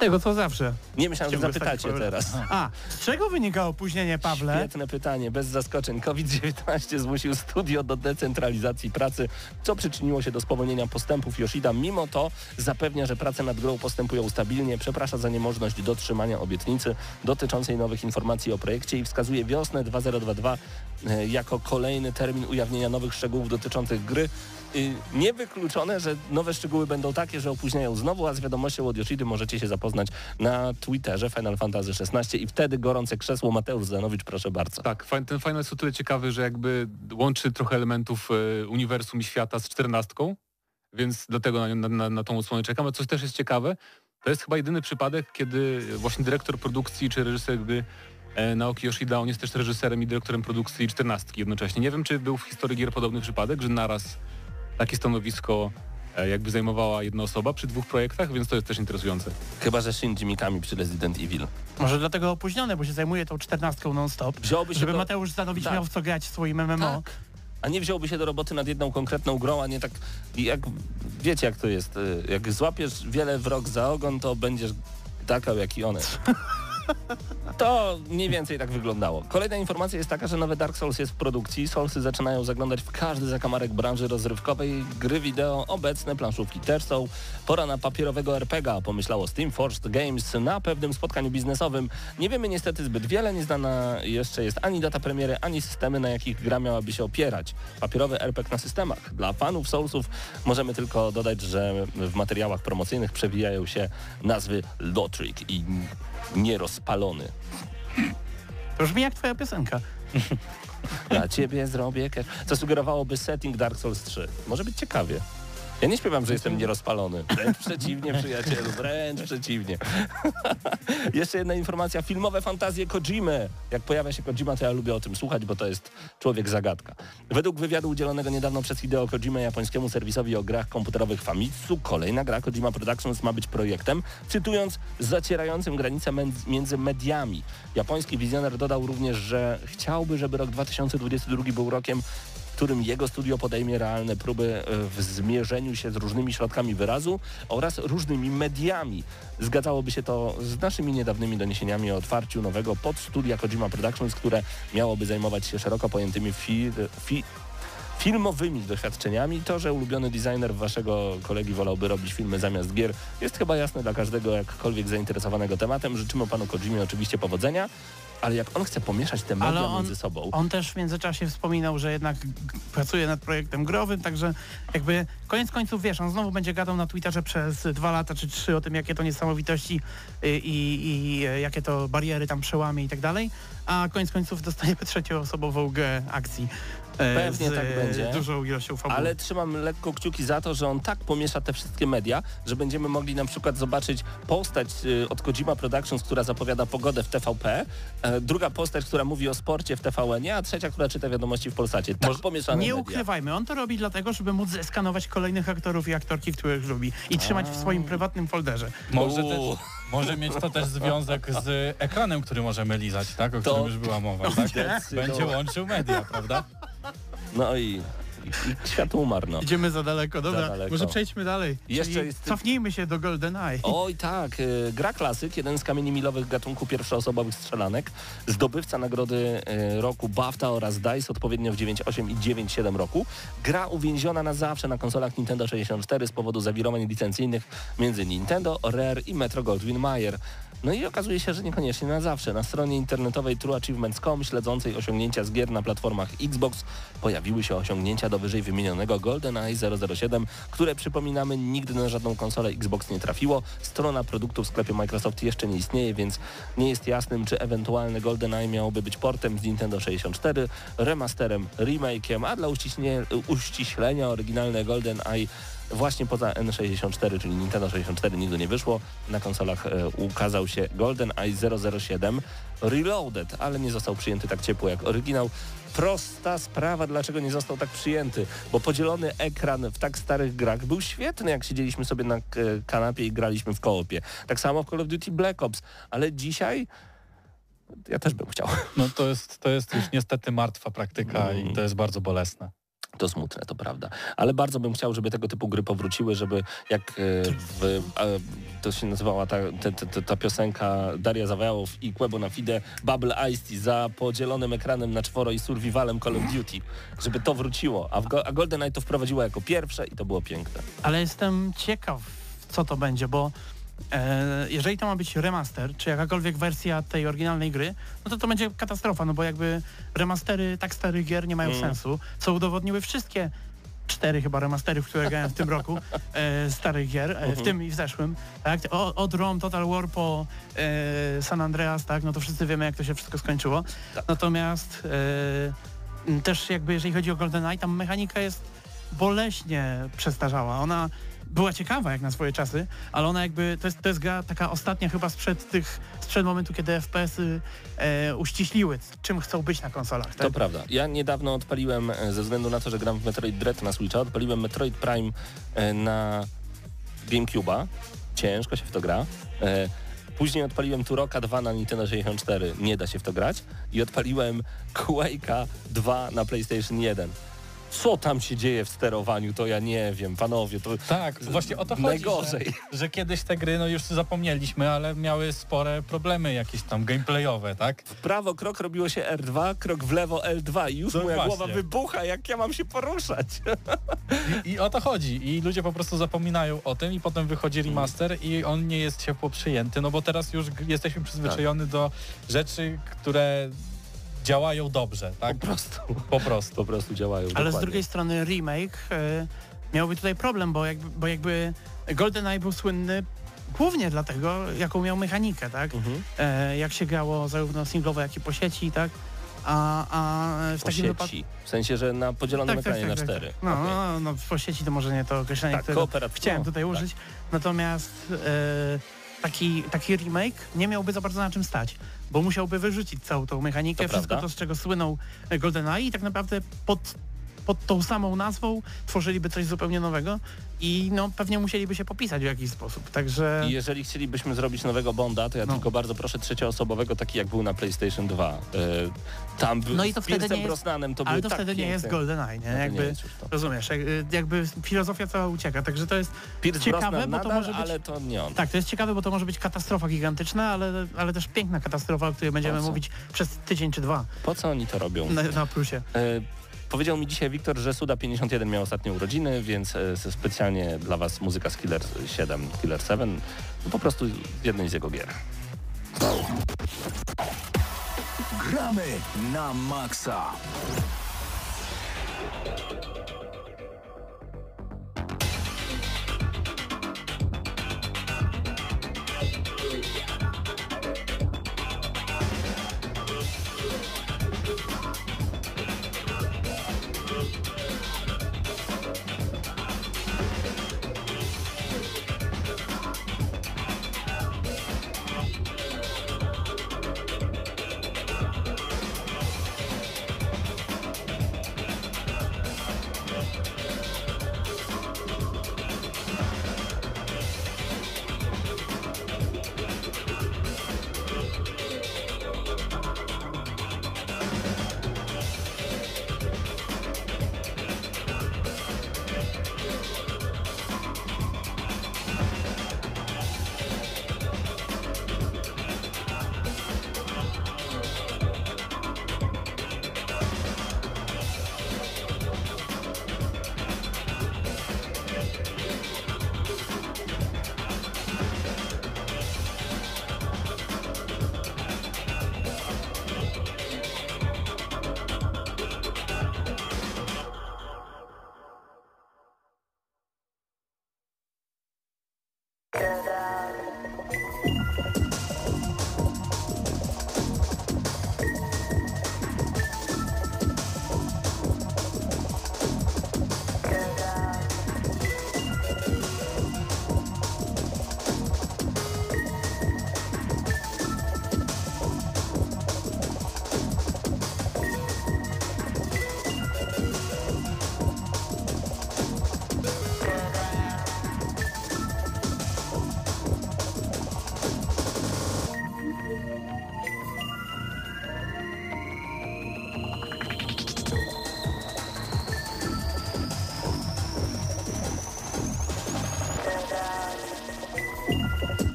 Tego co zawsze. Nie myślałem, że zapytacie teraz. A, z czego wynika opóźnienie, Pawle? Świetne pytanie, bez zaskoczeń. COVID-19 zmusił studio do decentralizacji pracy, co przyczyniło się do spowolnienia postępów Yoshida. Mimo to zapewnia, że prace nad grą postępują stabilnie, przeprasza za niemożność dotrzymania obietnicy dotyczącej nowych informacji o projekcie i wskazuje wiosnę 2022 e, jako kolejny termin ujawnienia nowych szczegółów dotyczących gry. Niewykluczone, że nowe szczegóły będą takie, że opóźniają znowu, a z wiadomością od Yoshidy możecie się zapoznać na Twitterze Final Fantasy XVI i wtedy gorące krzesło Mateusz Zanowicz, proszę bardzo. Tak, ten final jest o tyle ciekawy, że jakby łączy trochę elementów e, uniwersum i świata z czternastką, więc dlatego na, na, na tą odsłonę czekam. Ale coś też jest ciekawe, to jest chyba jedyny przypadek, kiedy właśnie dyrektor produkcji czy reżyser gry e, Naoki Yoshida, on jest też reżyserem i dyrektorem produkcji czternastki jednocześnie. Nie wiem, czy był w historii gier podobny przypadek, że naraz takie stanowisko e, jakby zajmowała jedna osoba przy dwóch projektach, więc to jest też interesujące. Chyba, że Shinji Mikami przy Resident Evil. Może dlatego opóźnione, bo się zajmuje tą czternastką non-stop. Wziąłby się Żeby do... Mateusz Zdanowicz Tak. miał w co grać w swoim MMO. Tak. A nie wziąłby się do roboty nad jedną konkretną grą, a nie tak jak wiecie jak to jest. y, Jak złapiesz wiele wrog za ogon, to będziesz takał jak i one. To mniej więcej tak wyglądało. Kolejna informacja jest taka, że nowy Dark Souls jest w produkcji. Soulsy zaczynają zaglądać w każdy zakamarek branży rozrywkowej. Gry wideo, obecne planszówki też są. Pora na papierowego RPGa, pomyślało Steam Forged Games na pewnym spotkaniu biznesowym. Nie wiemy niestety zbyt wiele, nieznana jeszcze jest ani data premiery, ani systemy, na jakich gra miałaby się opierać. Papierowy RPG na systemach. Dla fanów Soulsów możemy tylko dodać, że w materiałach promocyjnych przewijają się nazwy Lotrick i Nierozpalony. To brzmi jak twoja piosenka. Dla ciebie zrobię. Co sugerowałoby setting Dark Souls 3. Może być ciekawie. Ja nie śpiewam, że jestem nierozpalony. Wręcz przeciwnie, przyjacielu, wręcz przeciwnie. Jeszcze jedna informacja. Filmowe fantazje Kojimy. Jak pojawia się Kojima, to ja lubię o tym słuchać, bo to jest człowiek zagadka. Według wywiadu udzielonego niedawno przez Hideo Kojimę japońskiemu serwisowi o grach komputerowych Famitsu, kolejna gra Kojima Productions ma być projektem, cytując, zacierającym granice między mediami. Japoński wizjoner dodał również, że chciałby, żeby rok 2022 był rokiem, którym jego studio podejmie realne próby e, w zmierzeniu się z różnymi środkami wyrazu oraz różnymi mediami. Zgadzałoby się to z naszymi niedawnymi doniesieniami o otwarciu nowego podstudia Kojima Productions, które miałoby zajmować się szeroko pojętymi fi, fi, filmowymi doświadczeniami. To, że ulubiony designer waszego kolegi wolałby robić filmy zamiast gier, jest chyba jasne dla każdego jakkolwiek zainteresowanego tematem. Życzymy panu Kojimie oczywiście powodzenia, ale jak on chce pomieszać te media on- między sobą, On też w międzyczasie wspominał, że jednak g- pracuje nad projektem growym, także jakby koniec końców wiesz, on znowu będzie gadał na Twitterze przez dwa lata czy trzy o tym, jakie to niesamowitości y, i, i y, jakie to bariery tam przełamie i tak dalej, a koniec końców dostaniemy trzecioosobową grę akcji. E, Pewnie z, tak e, będzie. dużą ilością fabuły. Ale trzymam lekko kciuki za to, że on tak pomiesza te wszystkie media, że będziemy mogli na przykład zobaczyć postać y, od Kojima Productions, która zapowiada pogodę w TVP, e, druga postać, która mówi o sporcie w TVN, a trzecia, która czyta wiadomości w Polsacie. Tak pomieszane Nie media. ukrywajmy, on to robi dlatego, żeby móc zeskanować kolejnych aktorów i aktorki, których lubi i trzymać w swoim prywatnym folderze. Może, też, może mieć to też związek z ekranem, który możemy lizać, tak? O To- którym już była mowa, tak? Będzie łączył media, prawda? No i, i, świat umarł, no. Idziemy za daleko, dobra. daleko. Może przejdźmy dalej. Jeszcze Czyli jest- Cofnijmy się do GoldenEye. Oj tak, y, gra klasyk, jeden z kamieni milowych gatunku pierwszoosobowych strzelanek, zdobywca nagrody y, roku BAFTA oraz DICE odpowiednio w 9.8 i 9.7 roku. Gra uwięziona na zawsze na konsolach Nintendo 64 z powodu zawirowań licencyjnych między Nintendo, Rare i Metro Goldwyn Mayer. No i okazuje się, że niekoniecznie na zawsze. Na stronie internetowej trueachievements.com śledzącej osiągnięcia z gier na platformach Xbox pojawiły się osiągnięcia do wyżej wymienionego GoldenEye 007, które przypominamy nigdy na żadną konsolę Xbox nie trafiło. Strona produktów w sklepie Microsoft jeszcze nie istnieje, więc nie jest jasnym, czy ewentualny GoldenEye miałoby być portem z Nintendo 64, remasterem, remake'iem, a dla uściślenia oryginalne GoldenEye Właśnie poza N64, czyli Nintendo 64 nigdy nie wyszło. Na konsolach e, ukazał się GoldenEye 007 Reloaded, ale nie został przyjęty tak ciepło jak oryginał. Prosta sprawa, dlaczego nie został tak przyjęty, bo podzielony ekran w tak starych grach był świetny, jak siedzieliśmy sobie na e, kanapie i graliśmy w koopie. Tak samo w Call of Duty Black Ops, ale dzisiaj ja też bym chciał. No to jest, to jest już niestety martwa praktyka Mm. i to jest bardzo bolesne. To smutne, to prawda. Ale bardzo bym chciał, żeby tego typu gry powróciły, żeby jak e, w, e, to się nazywała ta, ta, ta, ta piosenka Daria Zawajałow i Quebo na Fide Bubble Ice za podzielonym ekranem na czworo i survivalem Call of Duty, żeby to wróciło. A, Go, a GoldenEye to wprowadziło jako pierwsze i to było piękne. Ale jestem ciekaw, co to będzie, bo jeżeli to ma być remaster, czy jakakolwiek wersja tej oryginalnej gry, no to to będzie katastrofa, no bo jakby remastery tak starych gier nie mają Mm. sensu, co udowodniły wszystkie cztery chyba remastery, w które grałem w tym roku, e, starych gier, e, w tym i w zeszłym, tak? O, od ROM, Total War po e, San Andreas, tak? No to wszyscy wiemy, jak to się wszystko skończyło. Natomiast e, też jakby jeżeli chodzi o GoldenEye, tam mechanika jest boleśnie przestarzała. Ona była ciekawa jak na swoje czasy, ale ona jakby, to jest, to jest gra taka ostatnia chyba sprzed tych, sprzed momentu, kiedy FPS-y e, uściśliły, czym chcą być na konsolach. Tak? To prawda. Ja niedawno odpaliłem, e, ze względu na to, że gram w Metroid Dread na Switcha, odpaliłem Metroid Prime e, na GameCube'a. Ciężko się w to gra. E, Później odpaliłem Turoka 2 na Nintendo 64, nie da się w to grać. I odpaliłem Quake'a 2 na PlayStation 1. Co tam się dzieje w sterowaniu, to ja nie wiem, panowie, to Tak, właśnie o to chodzi, najgorzej. Że, że kiedyś te gry, no już zapomnieliśmy, ale miały spore problemy jakieś tam gameplayowe, tak? W prawo krok robiło się R2, krok w lewo L2 i już No moja właśnie. głowa wybucha, jak ja mam się poruszać. I o to chodzi. I ludzie po prostu zapominają o tym i potem wychodzi remaster i on nie jest ciepło przyjęty, no bo teraz już g- jesteśmy przyzwyczajeni do rzeczy, które działają dobrze, tak? Po prostu. Po prostu. Po prostu działają. Ale z dokładnie. drugiej strony remake e, miałby tutaj problem, bo jakby, bo jakby GoldenEye był słynny głównie dlatego, jaką miał mechanikę, tak? Mhm. E, jak się grało zarówno singlowo, jak i po sieci, tak? A, a w Po takim wypadku... W sensie, że na podzielonym ekranie na cztery. No, Okej. no, no, po sieci to może nie to określenie, Tak, które chciałem no, tutaj tak. użyć. Natomiast e, taki, taki remake nie miałby za bardzo na czym stać, bo musiałby wyrzucić całą tą mechanikę, To wszystko prawda. to, z czego słynął GoldenEye i tak naprawdę pod, pod tą samą nazwą tworzyliby coś zupełnie nowego i no pewnie musieliby się popisać w jakiś sposób, także... I jeżeli chcielibyśmy zrobić nowego Bonda, to ja No. tylko bardzo proszę trzecioosobowego, taki jak był na PlayStation 2. Y, tam był No i to wtedy nie jest- Brosnanem to Ale to tak wtedy nie jest piękne. GoldenEye, nie? No to nie Jakby, jest rozumiesz, jak, jakby filozofia cała ucieka, także to jest Pierce ciekawe, Brosnan bo to nadal, może być... ale to nie on. Tak, to jest ciekawe, bo to może być katastrofa gigantyczna, ale, ale też piękna katastrofa, o której będziemy mówić przez tydzień czy dwa Po co oni to robią? na, na plusie. E, Powiedział mi dzisiaj Wiktor, że Suda51 miał ostatnie urodziny, więc e, specjalnie dla Was muzyka z Killer 7, Killer 7, no po prostu jednej z jego gier. Gramy na maksa.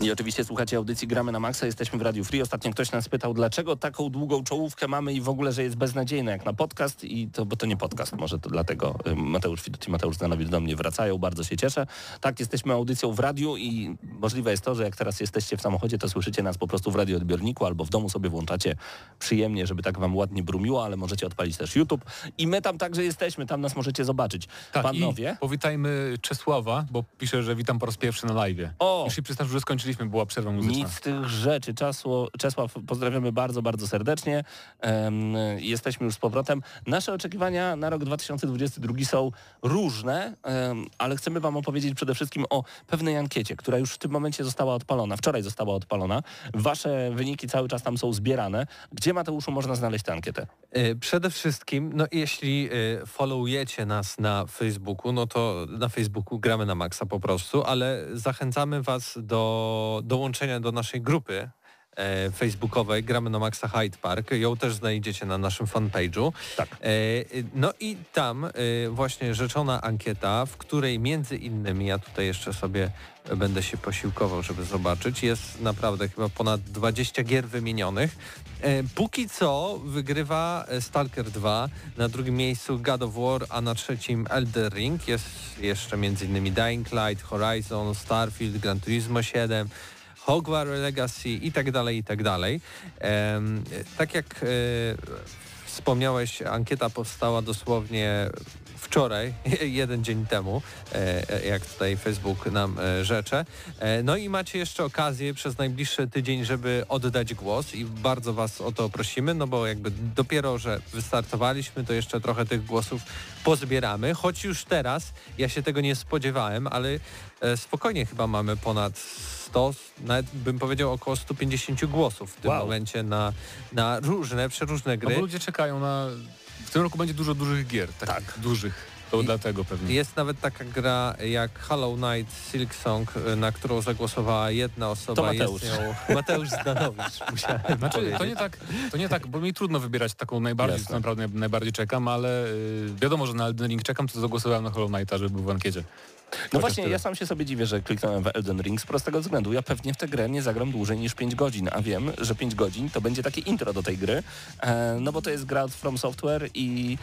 I oczywiście słuchacie audycji Gramy na Maxa, jesteśmy w Radiu Free. Ostatnio ktoś nas pytał, dlaczego taką długą czołówkę mamy i w ogóle, że jest beznadziejna jak na podcast i to, bo to nie podcast, może to dlatego y, Mateusz Widut i Mateusz Zanowicz do mnie wracają, bardzo się cieszę. Tak, jesteśmy audycją w radiu i możliwe jest to, że jak teraz jesteście w samochodzie, to słyszycie nas po prostu w radioodbiorniku albo w domu sobie włączacie przyjemnie, żeby tak wam ładnie brumiło, ale możecie odpalić też YouTube i my tam także jesteśmy, tam nas możecie zobaczyć. Tak, Panowie, powitajmy Czesława, bo pisze, że witam po raz pierwszy na live. O! Już się przyznam, że skończyliśmy, była przerwa muzyczna. Nic z tych rzeczy. Czesło, Czesław, pozdrawiamy bardzo, bardzo serdecznie. Um, jesteśmy już z powrotem. Nasze oczekiwania na rok 2022 są różne, um, ale chcemy Wam opowiedzieć przede wszystkim o pewnej ankiecie, która już w tym momencie została odpalona. Wczoraj została odpalona. Wasze wyniki cały czas tam są zbierane. Gdzie, Mateuszu, można znaleźć tę ankietę? E, Przede wszystkim, no jeśli e, followujecie nas na Facebooku, no to na Facebooku gramy na maksa po prostu, ale zachęcamy Was do dołączenia do naszej grupy facebookowej Gramy na Maxa Hyde Park. Ją też znajdziecie na naszym fanpage'u. Tak. E, No i tam e, właśnie rzeczona ankieta, w której między innymi, ja tutaj jeszcze sobie będę się posiłkował, żeby zobaczyć, jest naprawdę chyba ponad 20 gier wymienionych. E, Póki co wygrywa e, Stalker 2, na drugim miejscu God of War, a na trzecim Elder Ring. Jest jeszcze m.in. Dying Light, Horizon, Starfield, Gran Turismo 7, Hogwarts Legacy i tak dalej, i tak dalej. Tak jak e, wspomniałeś, ankieta powstała dosłownie wczoraj, jeden dzień temu, e, jak tutaj Facebook nam e, rzecze. E, No i macie jeszcze okazję przez najbliższy tydzień, żeby oddać głos i bardzo Was o to prosimy, no bo jakby dopiero, że wystartowaliśmy, to jeszcze trochę tych głosów pozbieramy, choć już teraz, ja się tego nie spodziewałem, ale spokojnie chyba mamy ponad 100, nawet bym powiedział około 150 głosów w tym Wow. momencie na, na różne, przeróżne No gry. bo ludzie czekają na... W tym roku będzie dużo dużych gier, takich Tak. dużych. To I- dlatego pewnie. Jest nawet taka gra jak Hollow Knight Silk Song, y, na którą zagłosowała jedna osoba. To Mateusz. Jest nią Mateusz Zdanowicz, musiałem Znaczy, powiedzieć. to nie tak, to nie tak, bo mi trudno wybierać taką najbardziej, Jasne. co naprawdę naj- najbardziej czekam, ale y, wiadomo, że na Elden Ring czekam, to zagłosowałem na Hollow Knighta, żeby był w ankiecie. No Chociaż właśnie, tyle. ja sam się sobie dziwię, że kliknąłem w Elden Ring z prostego względu. Ja pewnie w tę grę nie zagram dłużej niż 5 godzin, a wiem, że 5 godzin to będzie takie intro do tej gry, e, no bo to jest gra From Software i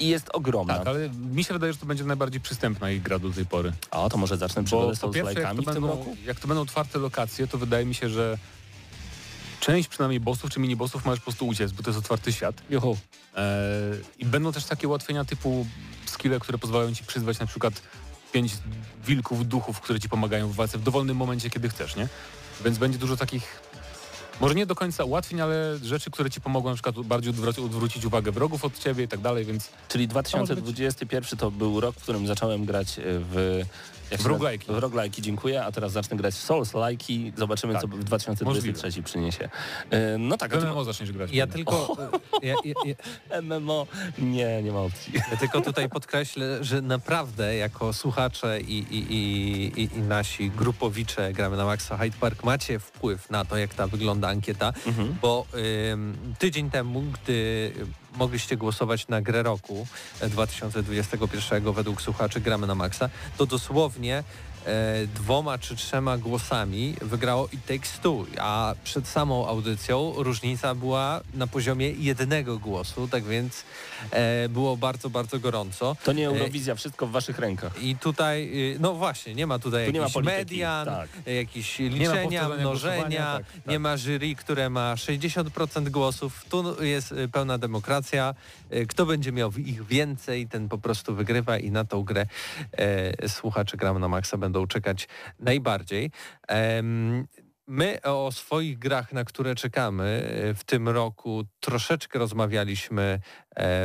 i jest ogromna. Tak, ale mi się wydaje, że to będzie najbardziej przystępna ich gra do tej pory. A to może zacznę przygodę z to, w tym będą, roku? jak to będą otwarte lokacje, to wydaje mi się, że część przynajmniej bossów czy mini-bossów możesz po prostu uciec, bo to jest otwarty świat. Juhu. E, I będą też takie ułatwienia typu skille, które pozwalają ci przyzwać na przykład pięć wilków, duchów, które ci pomagają w walce w dowolnym momencie, kiedy chcesz, nie? Więc będzie dużo takich, może nie do końca ułatwień, ale rzeczy, które ci pomogą na przykład bardziej odwrócić, odwrócić uwagę wrogów od ciebie i tak dalej, więc Czyli 2021 to był rok, w którym zacząłem grać w... jak W? W dziękuję, a teraz zacznę grać w Souls-like'i. Zobaczymy, Tak, co w 2023 przyniesie. E, No tak, a w ty- MMO zaczniesz grać. Ja tylko, ja, ja, ja, MMO, nie, nie ma opcji. ja tylko tutaj podkreślę, że naprawdę jako słuchacze i, i, i, i, i nasi grupowicze gramy na Maxa Hyde Park macie wpływ na to, jak ta wygląda ankieta, Mhm. bo ym, tydzień temu, gdy mogliście głosować na grę roku e, 2021 według słuchaczy gramy na Maxa, to dosłownie e, dwoma czy trzema głosami wygrało It Takes Two, a przed samą audycją różnica była na poziomie jednego głosu, tak więc e, było bardzo, bardzo gorąco. To nie Eurowizja, wszystko w waszych rękach. I tutaj, y, no właśnie, nie ma tutaj Tu nie jakichś median, tak. jakichś liczenia, powtarzania mnożenia, tak, tak. nie ma jury, które ma 60% głosów. Tu jest y, pełna demokracja. Y, Kto będzie miał ich więcej, ten po prostu wygrywa i na tą grę e, słuchacze Gram na Maxa będą czekać najbardziej. My o swoich grach, na które czekamy e, w tym roku troszeczkę rozmawialiśmy e,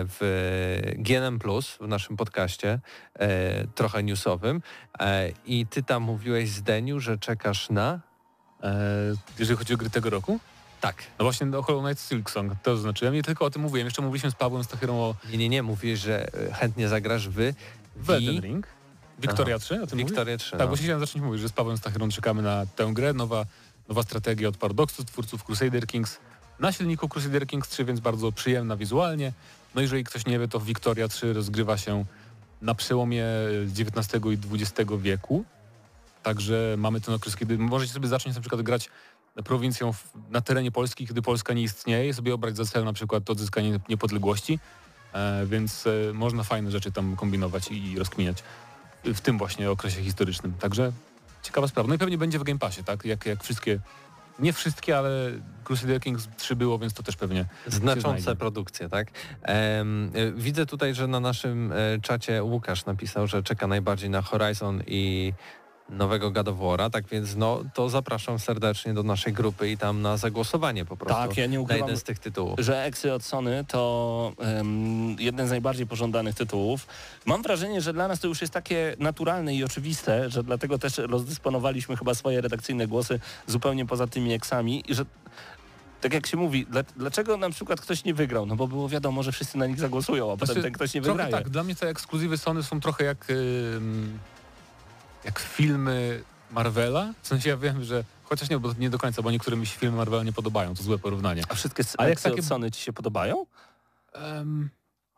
w GNM Plus, w naszym podcaście, e, trochę newsowym. I ty tam mówiłeś Zdeniu, że czekasz na... Jeżeli chodzi o gry tego roku? Tak. No właśnie o Hollow Knight Silk Song, to zaznaczyłem. Nie tylko o tym mówiłem, jeszcze mówiliśmy z Pawłem Stachyrą o Nie, nie, nie, mówisz, że chętnie zagrasz wy w Elden Ring. Victoria 3, o tym? Wiktoria 3. Tak, no. właśnie chciałem zacząć mówić, że z Pawłem Stachyrą czekamy na tę grę. Nowa, nowa strategia od Paradoxu, twórców Crusader Kings. Na silniku Crusader Kings 3, więc bardzo przyjemna wizualnie. No jeżeli ktoś nie wie, to Victoria 3 rozgrywa się na przełomie XIX i XX wieku. Także mamy ten okres, kiedy możecie sobie zacząć na przykład grać prowincją na terenie Polski, kiedy Polska nie istnieje, sobie obrać za cel na przykład odzyskanie niepodległości, e, więc e, można fajne rzeczy tam kombinować i, i rozkminiać w tym właśnie okresie historycznym. Także ciekawa sprawa. No i pewnie będzie w Game Passie, tak? Jak, jak wszystkie, nie wszystkie, ale Crusader Kings 3 było, więc to też pewnie Znaczące produkcje, tak? Y, widzę tutaj, że na naszym e, czacie Łukasz napisał, że czeka najbardziej na Horizon i nowego War'a, tak więc no to zapraszam serdecznie do naszej grupy i tam na zagłosowanie po prostu Tak, ja nie na ukrywam, jeden z tych tytułów. że Exy od Sony to em, jeden z najbardziej pożądanych tytułów. Mam wrażenie, że dla nas to już jest takie naturalne i oczywiste, że dlatego też rozdysponowaliśmy chyba swoje redakcyjne głosy zupełnie poza tymi eksami i że tak jak się mówi, dla, dlaczego na przykład ktoś nie wygrał? No bo było wiadomo, że wszyscy na nich zagłosują, a potem Znaczy, ten ktoś nie wygraje. tak, dla mnie te ekskluzywy Sony są trochę jak, ym, jak filmy Marvela. W sensie ja wiem, że chociaż nie, bo nie do końca, bo niektórym mi się filmy Marvela nie podobają, to złe porównanie. A wszystkie Ale jak takie- Sony ci się podobają? Em,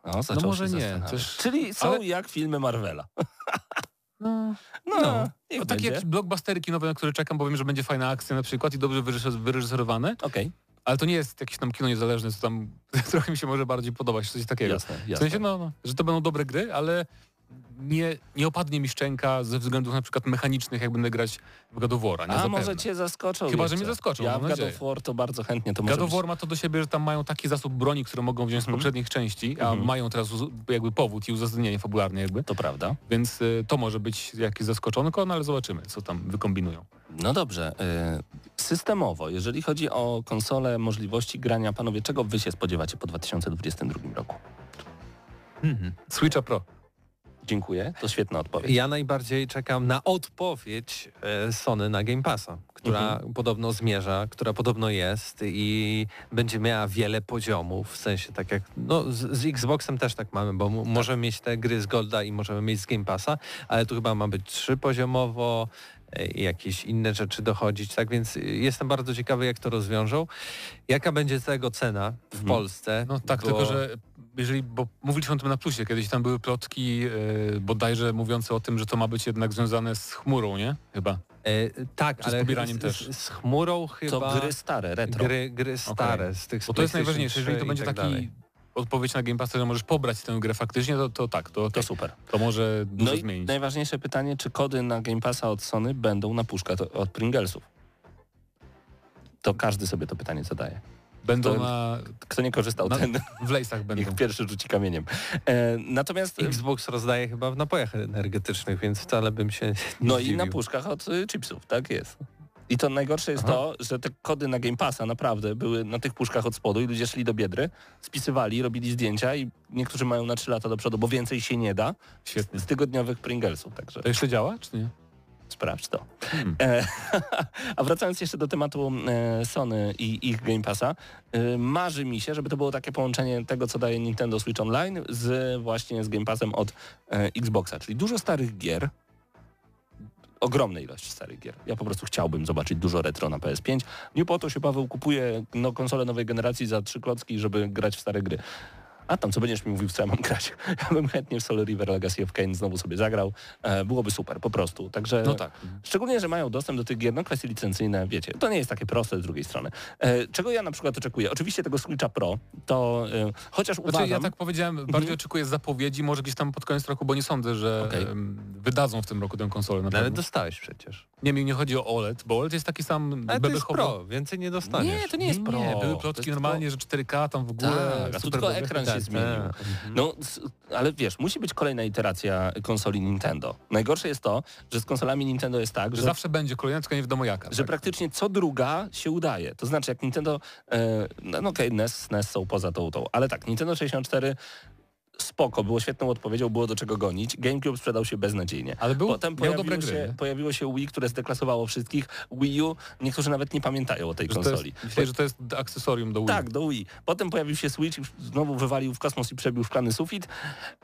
No, zaczął może nie, też- Czyli są ale- jak filmy Marvela. no, No, no. No, takie będzie. jak blockbustery kinowe, na które czekam, bo wiem, że będzie fajna akcja na przykład i dobrze wyreżyser- wyreżyserowane, Okej, ale to nie jest jakieś tam kino niezależne, co tam trochę mi się może bardziej podobać, coś takiego. jasne, W jasne. sensie, no, no, że to będą dobre gry, ale nie, nie opadnie mi szczęka ze względów na przykład mechanicznych, jak będę grać w nie A zapewne. może cię zaskoczą Chyba, że mnie zaskoczą, Ja w War to bardzo chętnie to. War ma to do siebie, że tam mają taki zasób broni, które mogą wziąć z Mhm. poprzednich części, a Mhm. mają teraz jakby powód i uzasadnienie fabularne jakby, To prawda. więc y, to może być jakieś zaskoczonko, no ale zobaczymy, co tam wykombinują. No dobrze. y, Systemowo, jeżeli chodzi o konsolę, możliwości grania, panowie, czego wy się spodziewacie po 2022 roku? Mhm. Switcha Pro. Dziękuję, to świetna odpowiedź. Ja najbardziej czekam na odpowiedź e, Sony na Game Passa, która Mhm. podobno zmierza, która podobno jest i będzie miała wiele poziomów, w sensie tak jak, no z, z Xboxem też tak mamy, bo m- możemy mieć te gry z Golda i możemy mieć z Game Passa, ale tu chyba ma być trzypoziomowo, e, i jakieś inne rzeczy dochodzić, tak więc y, jestem bardzo ciekawy jak to rozwiążą. Jaka będzie tego cena w Mhm. Polsce? No tak, bo- tylko że jeżeli, bo mówiliśmy o tym na plusie, kiedyś tam były plotki y, bodajże mówiące o tym, że to ma być jednak związane z chmurą, nie? Chyba. E, tak, Czy z ale pobieraniem z, też? Z, z chmurą chyba... To gry stare, retro. Gry, gry stare z tych Bo to jest najważniejsze, jeżeli 3 to będzie tak taki dalej. odpowiedź na Game Passa, że możesz pobrać tę grę faktycznie, to, to tak, to, To to, super. to może dużo No i zmienić. najważniejsze pytanie, czy kody na Game Passa od Sony będą na puszkach to- od Pringlesów? To każdy sobie to pytanie zadaje. Będą to- na... Kto nie korzystał, na ten w lejsach będą. niech pierwszy rzuci kamieniem. E, natomiast... Xbox rozdaje chyba w napojach energetycznych, więc wcale bym się nie No i zdziwił. na puszkach od y, chipsów, tak jest. I to najgorsze jest Aha. to, że te kody na Game Passa naprawdę były na tych puszkach od spodu i ludzie szli do Biedry, spisywali, robili zdjęcia i niektórzy mają na 3 lata do przodu, bo więcej się nie da Świetnie. z tygodniowych Pringlesów, także To jeszcze działa, czy nie? Sprawdź to. Hmm. E, a wracając jeszcze do tematu e, Sony i ich Game Passa, e, marzy mi się, żeby to było takie połączenie tego, co daje Nintendo Switch Online z właśnie z Game Passem od e, Xboxa, czyli dużo starych gier, ogromnej ilości starych gier. Ja po prostu chciałbym zobaczyć dużo retro na PS5. Nie po to się Paweł kupuje no, konsolę nowej generacji za trzy klocki, żeby grać w stare gry. A tam co będziesz mi mówił, w co ja mam grać? Ja bym chętnie w Soul River Legacy of Kain znowu sobie zagrał. E, byłoby super, po prostu. Także No tak. Szczególnie, że mają dostęp do tych gier, no kwestie licencyjne, wiecie, to nie jest takie proste z drugiej strony. E, czego ja na przykład oczekuję? Oczywiście tego Switcha Pro, to e, chociaż Znaczy, uważam... ja tak powiedziałem, bardziej oczekuję zapowiedzi, może gdzieś tam pod koniec roku, bo nie sądzę, że em, wydadzą w tym roku tę konsolę. Na No, ale dostałeś przecież. Nie, mi nie chodzi o OLED, bo OLED jest taki sam Ale to jest pro, więcej nie dostaniesz. Nie, to nie jest pro. Nie, były plotki normalnie, że 4K tam w ogóle. Tak, a tu tylko ekran się zmienił. tak. No, ale wiesz, musi być kolejna iteracja konsoli Nintendo. Najgorsze jest to, że z konsolami Nintendo jest tak, Że zawsze będzie kolejna, tylko nie wiadomo jaka. że tak? praktycznie co druga się udaje. To znaczy jak Nintendo, e, no no okej, NES, SNES są poza tą, tą, ale tak, Nintendo 64 spoko, było świetną odpowiedzią, było do czego gonić. GameCube sprzedał się beznadziejnie. Ale był, Potem miał pojawiło dobre się, gry. nie? pojawiło się Wii, które zdeklasowało wszystkich. Wii U, niektórzy nawet nie pamiętają o tej konsoli. myślę, że to jest akcesorium do Wii. Tak, do Wii. Potem pojawił się Switch i znowu wywalił w kosmos i przebił szklany sufit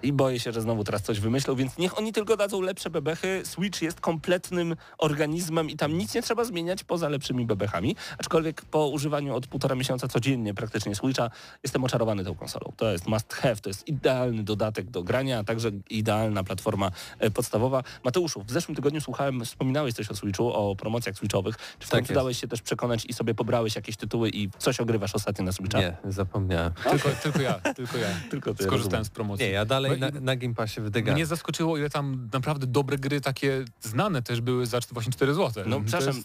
i boję się, że znowu teraz coś wymyślą, więc niech oni tylko dadzą lepsze bebechy. Switch jest kompletnym organizmem i tam nic nie trzeba zmieniać poza lepszymi bebechami. Aczkolwiek po używaniu od półtora miesiąca codziennie praktycznie Switcha jestem oczarowany tą konsolą. To jest must have, to jest idealny dodatek do grania, a także idealna platforma e, podstawowa. Mateuszu, w zeszłym tygodniu słuchałem, wspominałeś coś o Switchu, o promocjach Switchowych. Czy w Tak końcu jest. dałeś się też przekonać i sobie pobrałeś jakieś tytuły i coś ogrywasz ostatnio na Switcha? Nie, zapomniałem. Tylko, tylko ja, tylko ja. Tylko ty, Skorzystałem rozumiem. z promocji. Nie, ja dalej No na, na Game Passie wydygam. Mnie zaskoczyło, ile tam naprawdę dobre gry takie znane też były za właśnie 4 zł. No przepraszam,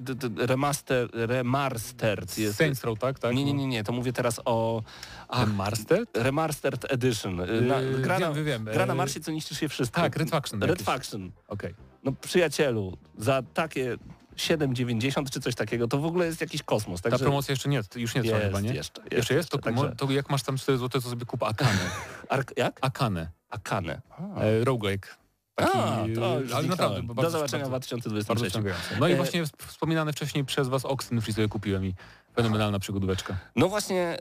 d- d- remaster, remastered jest... Saints Row, tak? tak? Nie, nie, nie, nie, to mówię teraz o... Ach, Master? remastered Edition. Y, Na, Yy, gra, na, wiem, wiem, wiem. gra na marsie, co niszczysz się wszystko. Tak, Red Faction. Red jakieś. Faction. Okej. No przyjacielu, za takie 7,90 czy coś takiego, to w ogóle jest jakiś kosmos. Ta Także promocja jeszcze nie, już nie trwa chyba, nie? jeszcze, Jeszcze jest? To, Także, to jak masz tam 4 zł, to sobie kup Akanę. Ark, jak? Akanę. Akane. E, roguelike. Taki, A, to już ale naprawdę, Do bardzo, zobaczenia w bardzo, 2023. bardzo wciągające. No i E, właśnie wsp- wspominane wcześniej przez was Oxenfree sobie kupiłem i fenomenalna przygodóweczka. No właśnie,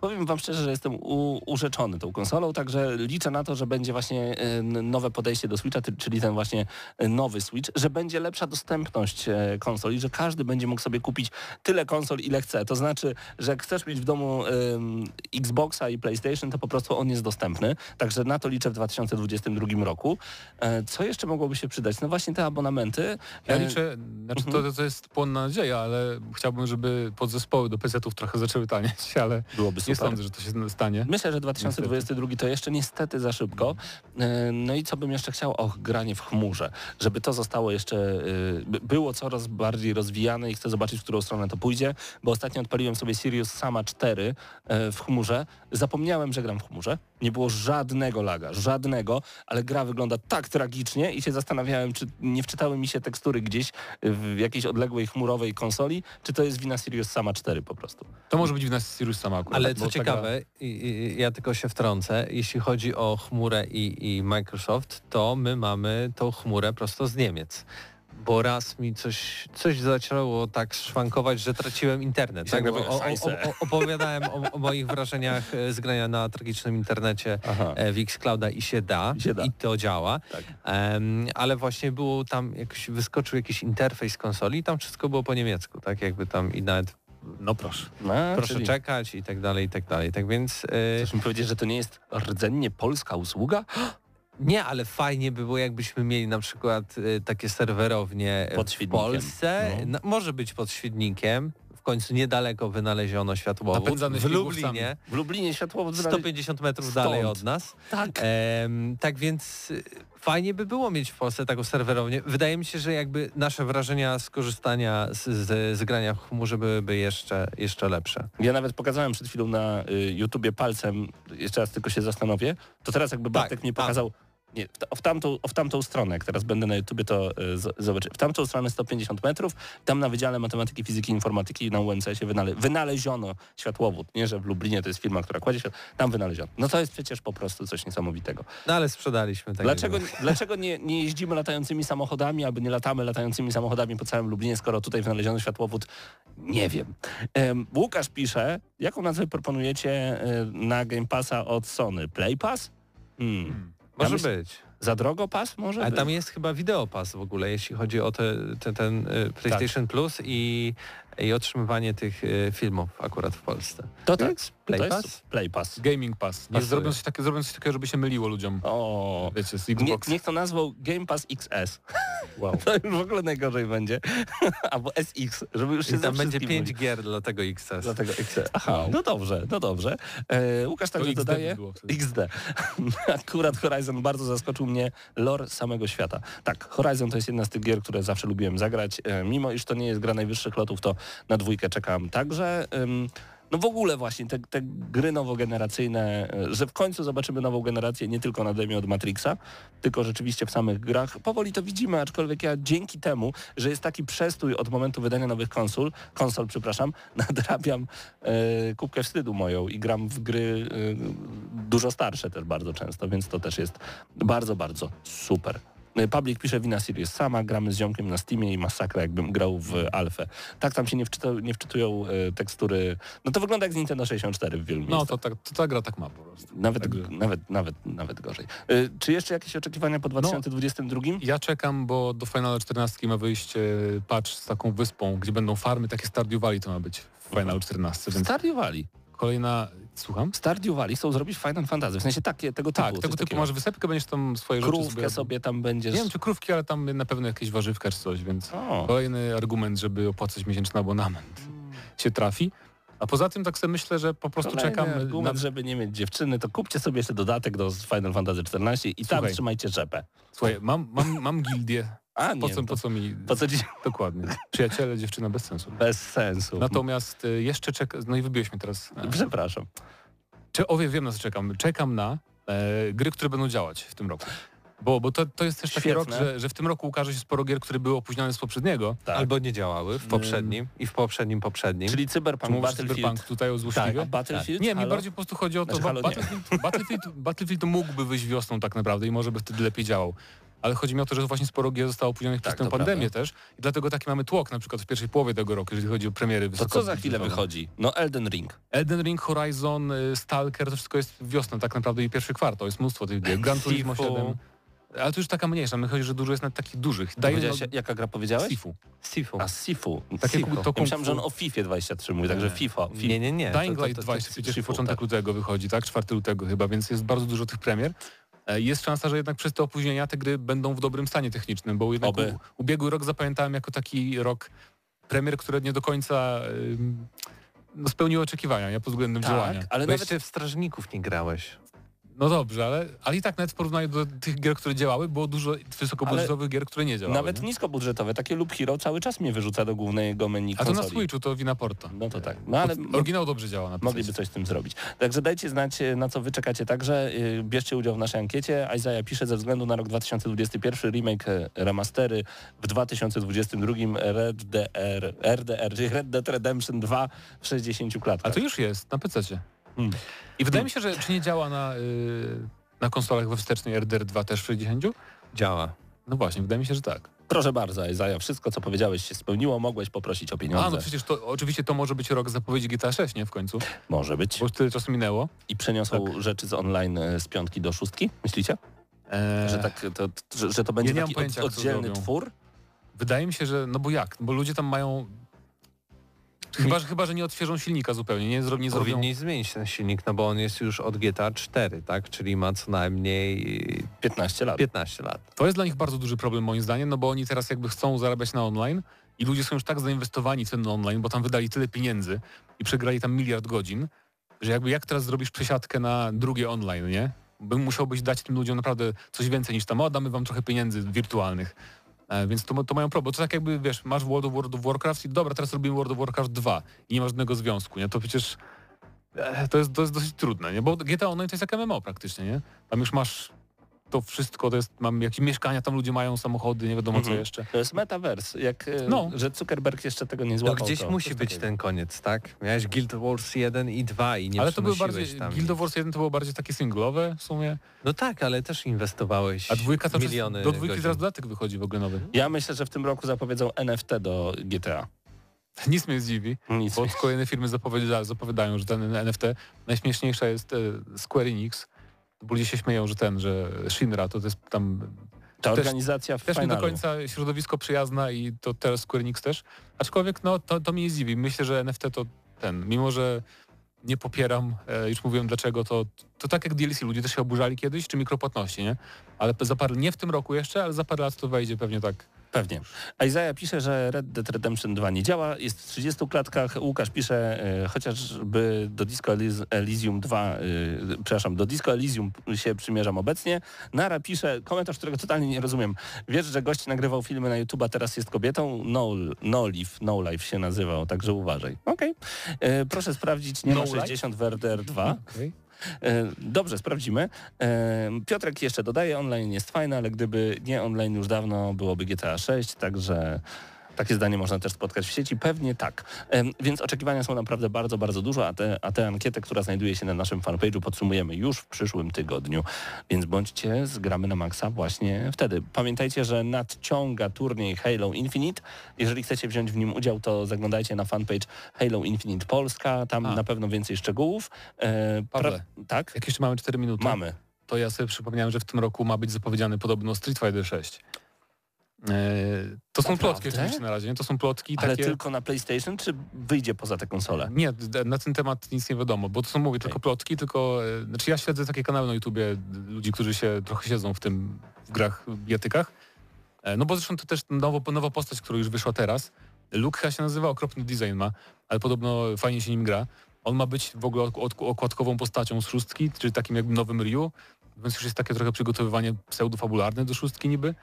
powiem wam szczerze, że jestem u, urzeczony tą konsolą, także liczę na to, że będzie właśnie nowe podejście do Switcha, czyli ten właśnie e, nowy Switch, że będzie lepsza dostępność e, konsol i że każdy będzie mógł sobie kupić tyle konsol, ile chce. To znaczy, że jak chcesz mieć w domu em, Xboxa i PlayStation, to po prostu on jest dostępny. Także na to liczę w 2022 roku. E, Co jeszcze mogłoby się przydać? No właśnie te abonamenty. Ja liczę, znaczy mhm. to, to jest płonna nadzieja, ale chciałbym, żeby podzespoły do PC-ów trochę zaczęły tanieć, ale Byłoby nie super. sądzę, że to się stanie. Myślę, że 2022 to jeszcze niestety za szybko. E, No i co bym jeszcze chciał? Och, granie w chmurze. Żeby to zostało jeszcze, by- było coraz bardziej rozwijane i chcę zobaczyć, w którą stronę to pójdzie, bo ostatnio odpaliłem sobie Sirius Sama 4 e, w chmurze. Zapomniałem, że gram w chmurze. Nie było żadnego laga, żadnego, ale gra wygląda tak tragicznie i się zastanawiałem, czy nie wczytały mi się tekstury gdzieś w jakiejś odległej chmurowej konsoli, czy to jest wina Sirius Sama 4 po prostu. To może być w nas Sirius sama akurat. Ale co ta ciekawe, i, i, ja tylko się wtrącę, jeśli chodzi o chmurę i, i Microsoft, to my mamy tą chmurę prosto z Niemiec. Bo raz mi coś, coś zaczęło tak szwankować, że traciłem internet. Tak? o, o, o, opowiadałem o, moich wrażeniach e, z grania na tragicznym internecie Aha. e, w Xclouda i się da, I się da. i to działa. Tak. Em, ale właśnie było tam, jakoś wyskoczył jakiś interfejs konsoli i tam wszystko było po niemiecku, tak jakby tam i nawet No proszę. No, proszę czyli- czekać i tak dalej, i tak dalej. Tak więc e, Chcesz mi powiedzieć, że to nie jest rdzennie polska usługa? nie, ale fajnie by było jakbyśmy mieli na przykład e, takie serwerownie Pod w. Polsce. No. No, może być pod Świdnikiem, końcu niedaleko wynaleziono światłowód. W. Lublinie, W Lublinie światłowód wynale- 150 metrów Stąd. dalej od nas. Tak. Tak więc y, fajnie by było mieć w Polsce taką serwerownię. Wydaje mi się, że jakby nasze wrażenia z korzystania z, z, z grania w chmurze byłyby jeszcze, jeszcze lepsze. Ja nawet pokazałem przed chwilą na y, YouTubie palcem, jeszcze raz tylko się zastanowię, to teraz jakby Bartek mi tam. pokazał, nie, w, w, tamtą, w tamtą stronę, jak teraz będę na YouTubie, to y, zobaczę. W tamtą stronę 150 metrów, tam na Wydziale Matematyki, Fizyki i Informatyki na UMC-sie wynale, wynaleziono światłowód. Nie, że w Lublinie to jest firma, która kładzie światło, tam wynaleziono. No to jest przecież po prostu coś niesamowitego. No ale sprzedaliśmy tak. Dlaczego, dlaczego nie, nie jeździmy latającymi samochodami albo nie latamy latającymi samochodami po całym Lublinie, skoro tutaj wynaleziono światłowód? Nie wiem. Em, Łukasz pisze, jaką nazwę proponujecie e, na Game Passa od Sony? Play Pass? Hmm. Może myślę- być. Za drogo pas może? Ale być? tam jest chyba wideopas w ogóle, jeśli chodzi o te, te, ten y, PlayStation Plus i, i otrzymywanie tych y, filmów akurat w Polsce. to tak. Play to Pass? jest Play Pass. Gaming Pass. Nie zrobią coś, takie, zrobią coś takiego, żeby się myliło ludziom. O, Wiecie, z nie, Xbox. niech to nazwał Game Pass XS. Wow. To już w ogóle najgorzej będzie. Albo SX, żeby już się I tam będzie wszystkim 5 gier dla tego XS. Dlatego XD. Aha, no dobrze, no dobrze. E, Łukasz także XD dodaje... XD. Akurat Horizon bardzo zaskoczył mnie lore samego świata. Tak, Horizon to jest jedna z tych gier, które zawsze lubiłem zagrać. E, mimo iż to nie jest gra najwyższych lotów, to na dwójkę czekam także. No w ogóle właśnie te, te gry nowogeneracyjne, e, że w końcu zobaczymy nową generację nie tylko na demie od Matrixa, tylko rzeczywiście w samych grach. Powoli to widzimy, aczkolwiek ja dzięki temu, że jest taki przestój od momentu wydania nowych konsol, konsol, przepraszam, nadrabiam e, kubkę wstydu moją i gram w gry e, dużo starsze też bardzo często, więc to też jest bardzo, bardzo super. Public pisze Wina Series sama, gramy z ziomkiem na Steamie i masakra jakbym grał w alfę. Tak tam się nie, wczyta, nie wczytują e, tekstury. No to wygląda jak z Nintendo 64 w wielu No miejscach. to, tak, to ta gra tak ma po prostu. Nawet, Także- nawet, nawet, nawet gorzej. E, Czy jeszcze jakieś oczekiwania po 2022? Ja czekam, bo do Final 14 ma wyjść patch z taką wyspą, gdzie będą farmy, takie Stardew Valley to ma być w Final 14, więc Stardew Valley. kolejna... Słucham? Stardew Valley chcą zrobić Final Fantasy, w sensie takie, tego typu. Tak, tego typu takiego. masz wysepkę, będziesz tam swoje rzeczy Krówkę sobie tam będziesz... Nie wiem, czy krówki, ale tam na pewno jakieś warzywka czy coś, więc O, kolejny argument, żeby opłacać miesięczny abonament się trafi. A poza tym tak sobie myślę, że po prostu kolejny czekam argument, na... żeby nie mieć dziewczyny, to kupcie sobie jeszcze dodatek do Final Fantasy 14 i tam Słuchaj. trzymajcie rzepę. Słuchaj, mam, mam, mam gildię. A nie, Po co, to, po co mi... po co ci... Dokładnie. Przyjaciele, dziewczyna bez sensu. Bez sensu. Natomiast y, jeszcze czekam... No i wybiłeś mnie teraz. E, Przepraszam. Czy, o, wie- wiem na co czekam. Czekam na e, gry, które będą działać w tym roku. Bo, bo to, to jest też taki Świetne. rok, że, że w tym roku ukaże się sporo gier, które były opóźnione z poprzedniego. Tak. Albo nie działały w poprzednim i w poprzednim poprzednim. Czyli Czy Cyberpunk, mówisz Battlefield. Cyberpunk tutaj o Tak, złośliwie? a Battlefield? Nie, mi Halo? bardziej po prostu chodzi o to, Znaczy, ba- halo, nie. Battlefield, Battlefield, Battlefield mógłby wyjść wiosną tak naprawdę i może by wtedy lepiej działał. Ale chodzi mi o to, że właśnie sporo gier zostało opóźnionych Tak, przez tę pandemię też i dlatego taki mamy tłok na przykład w pierwszej połowie tego roku, jeżeli chodzi o premiery To co za chwilę wychodzi? No Elden Ring. Elden Ring, Horizon, y, Stalker, to wszystko jest wiosna tak naprawdę i pierwszy kwartał, jest mnóstwo tych gier. Gran Turismo Sifu. 7. Ale to już taka mniejsza, my chodzi, że dużo jest nawet takich dużych. Daje Powiedziałeś, jaka gra powiedziałeś? Sifu. Sifu. A Sifu. Tak jak Sifu. to Ja myślałem, że on o FIFA 23 mówi, także FIFA. FIFA. Nie, nie, nie. Dying Light to- 2 to- jest przecież Sifu, początek tak. lutego wychodzi, tak? 4 lutego chyba, więc jest bardzo dużo tych premier. E, Jest szansa, że jednak przez te opóźnienia te gry będą w dobrym stanie technicznym, bo jednak Oby. ubiegły rok zapamiętałem jako taki rok premier, które nie do końca no, spełniły oczekiwania ja pod względem działania. Tak, ale Bo nawet jeszcze w Strażników nie grałeś. No dobrze, ale, ale i tak nawet w porównaniu do tych gier, które działały, było dużo wysokobudżetowych gier, które nie działały. Nawet nie? niskobudżetowe, takie Lub Hero cały czas mnie wyrzuca do głównego menu A to na konsoli. Switchu to wina Porto. No to tak. No ale Oryginał dobrze działa na mogliby PC. coś z tym zrobić. Także dajcie znać, e, na co wy czekacie także. E, Bierzcie udział w naszej ankiecie. Isaiah pisze, ze względu na rok 2021 remake, e, remastery w 2022 Red DR, RDR, czyli Red Dead Redemption 2 w 60 A klatkach. to już jest, na PC. Hmm. I wydaje mi się, że czy nie działa na, y, na konsolach we wstecznej RDR 2 też w 60? Działa. No właśnie, wydaje mi się, że tak. Proszę bardzo, Isaiah, wszystko co powiedziałeś się spełniło, mogłeś poprosić o pieniądze. A, no przecież to oczywiście to może być rok zapowiedzi GTA 6, nie? W końcu. Może być. Bo już tyle czasu minęło. I przeniosą Tak. rzeczy z online e, z piątki do szóstki, myślicie? Eee, Że, tak, to, że, że to będzie nie mam taki pojęcia, od, oddzielny twór? Wydaje mi się, że... No bo jak? Bo ludzie tam mają... Chyba, że, chyba, że nie odświeżą silnika zupełnie, nie, zro, nie zrobią... Powinni zmienić ten silnik, no bo on jest już od GTA 4, tak? Czyli ma co najmniej 15 lat. 15 lat. To jest dla nich bardzo duży problem moim zdaniem, no bo oni teraz jakby chcą zarabiać na online i ludzie są już tak zainwestowani w ten online, bo tam wydali tyle pieniędzy i przegrali tam miliard godzin, że jakby jak teraz zrobisz przesiadkę na drugie online, nie? Bym musiałbyś dać tym ludziom naprawdę coś więcej niż tam, o damy wam trochę pieniędzy wirtualnych. E, więc to, to mają problem. To tak jakby, wiesz, masz World of, World of Warcraft i dobra, teraz robimy World of Warcraft 2 i nie ma żadnego związku, nie? To przecież e, to jest, to jest dosyć trudne, nie? Bo GTA Online to jest jak MMO praktycznie, nie? Tam już masz to wszystko, to jest, mam jakieś mieszkania, tam ludzie mają samochody, nie wiadomo co Mhm. jeszcze. To jest metaverse, jak, e, No. że Zuckerberg jeszcze tego nie No złapał. gdzieś to musi coś być takiego. ten koniec, tak? Miałeś Guild Wars 1 i 2 i nie Ale to były bardziej, tam Guild. Wars 1 to było bardziej takie singlowe w sumie, No tak, ale też inwestowałeś a dwójka to miliony do dwójki godzin. zaraz dodatek wychodzi w ogóle nowy. Ja myślę, że w tym roku zapowiedzą NFT do GTA. Nic mnie zdziwi. Nic. Bo kolejne firmy zapowiada, zapowiadają, że ten NFT, najśmieszniejsza jest e, Square Enix, ludzie się śmieją, że ten, że Shinra to jest tam Ta też- organizacja w też nie do finalu. końca środowisko przyjazna i to teraz Square Enix też. Aczkolwiek no to, to mnie nie zdziwi. Myślę, że NFT to ten, mimo że nie popieram, e, już mówiłem dlaczego, to, to tak jak DLC, ludzie też się oburzali kiedyś, czy mikropłatności, nie? Ale za parę, nie w tym roku jeszcze, ale za parę lat to wejdzie pewnie tak. Pewnie. Isaiah pisze, że Red Dead Redemption 2 nie działa, jest w 30 klatkach. Łukasz pisze, e, chociażby do Disco Elys- Elysium 2, e, przepraszam, do Disco Elysium się przymierzam obecnie. Nara pisze, komentarz, którego totalnie nie rozumiem. Wiesz, że gość nagrywał filmy na YouTube, a teraz jest kobietą? No, no Life, No Life się nazywał, także uważaj. Okej. E, Proszę sprawdzić, nie No ma Life? 60 w RDR 2. Okay. E, Dobrze, sprawdzimy. E, Piotrek jeszcze dodaje, online jest fajne, ale gdyby nie online już dawno byłoby GTA 6, także takie zdanie można też spotkać w sieci. Pewnie tak. Więc oczekiwania są naprawdę bardzo, bardzo dużo, a tę a tę ankietę, która znajduje się na naszym fanpage'u podsumujemy już w przyszłym tygodniu. Więc bądźcie z Gramy na Maxa właśnie wtedy. Pamiętajcie, że nadciąga turniej Halo Infinite. Jeżeli chcecie wziąć w nim udział, to zaglądajcie na fanpage Halo Infinite Polska. Tam A. na pewno więcej szczegółów. E, Pawle. tak? Jak jeszcze mamy 4 minuty, Mamy. to ja sobie przypomniałem, że w tym roku ma być zapowiedziany podobno Street Fighter 6. E, to są Naprawdę? plotki oczywiście na razie, nie? to są plotki Ale takie... tylko na PlayStation, czy wyjdzie poza tę konsolę? Nie, na ten temat nic nie wiadomo, bo to są, mówię, tylko plotki, tylko... e, Znaczy ja śledzę takie kanały na YouTubie ludzi, którzy się trochę siedzą w tym, w grach, bijatykach. E, No bo zresztą to też nowo, nowa postać, która już wyszła teraz. Luke się nazywa, okropny design ma, ale podobno fajnie się nim gra. On ma być w ogóle ok- ok- okładkową postacią z szóstki, czyli takim jakby nowym Ryu, więc już jest takie trochę przygotowywanie pseudofabularne do szóstki niby.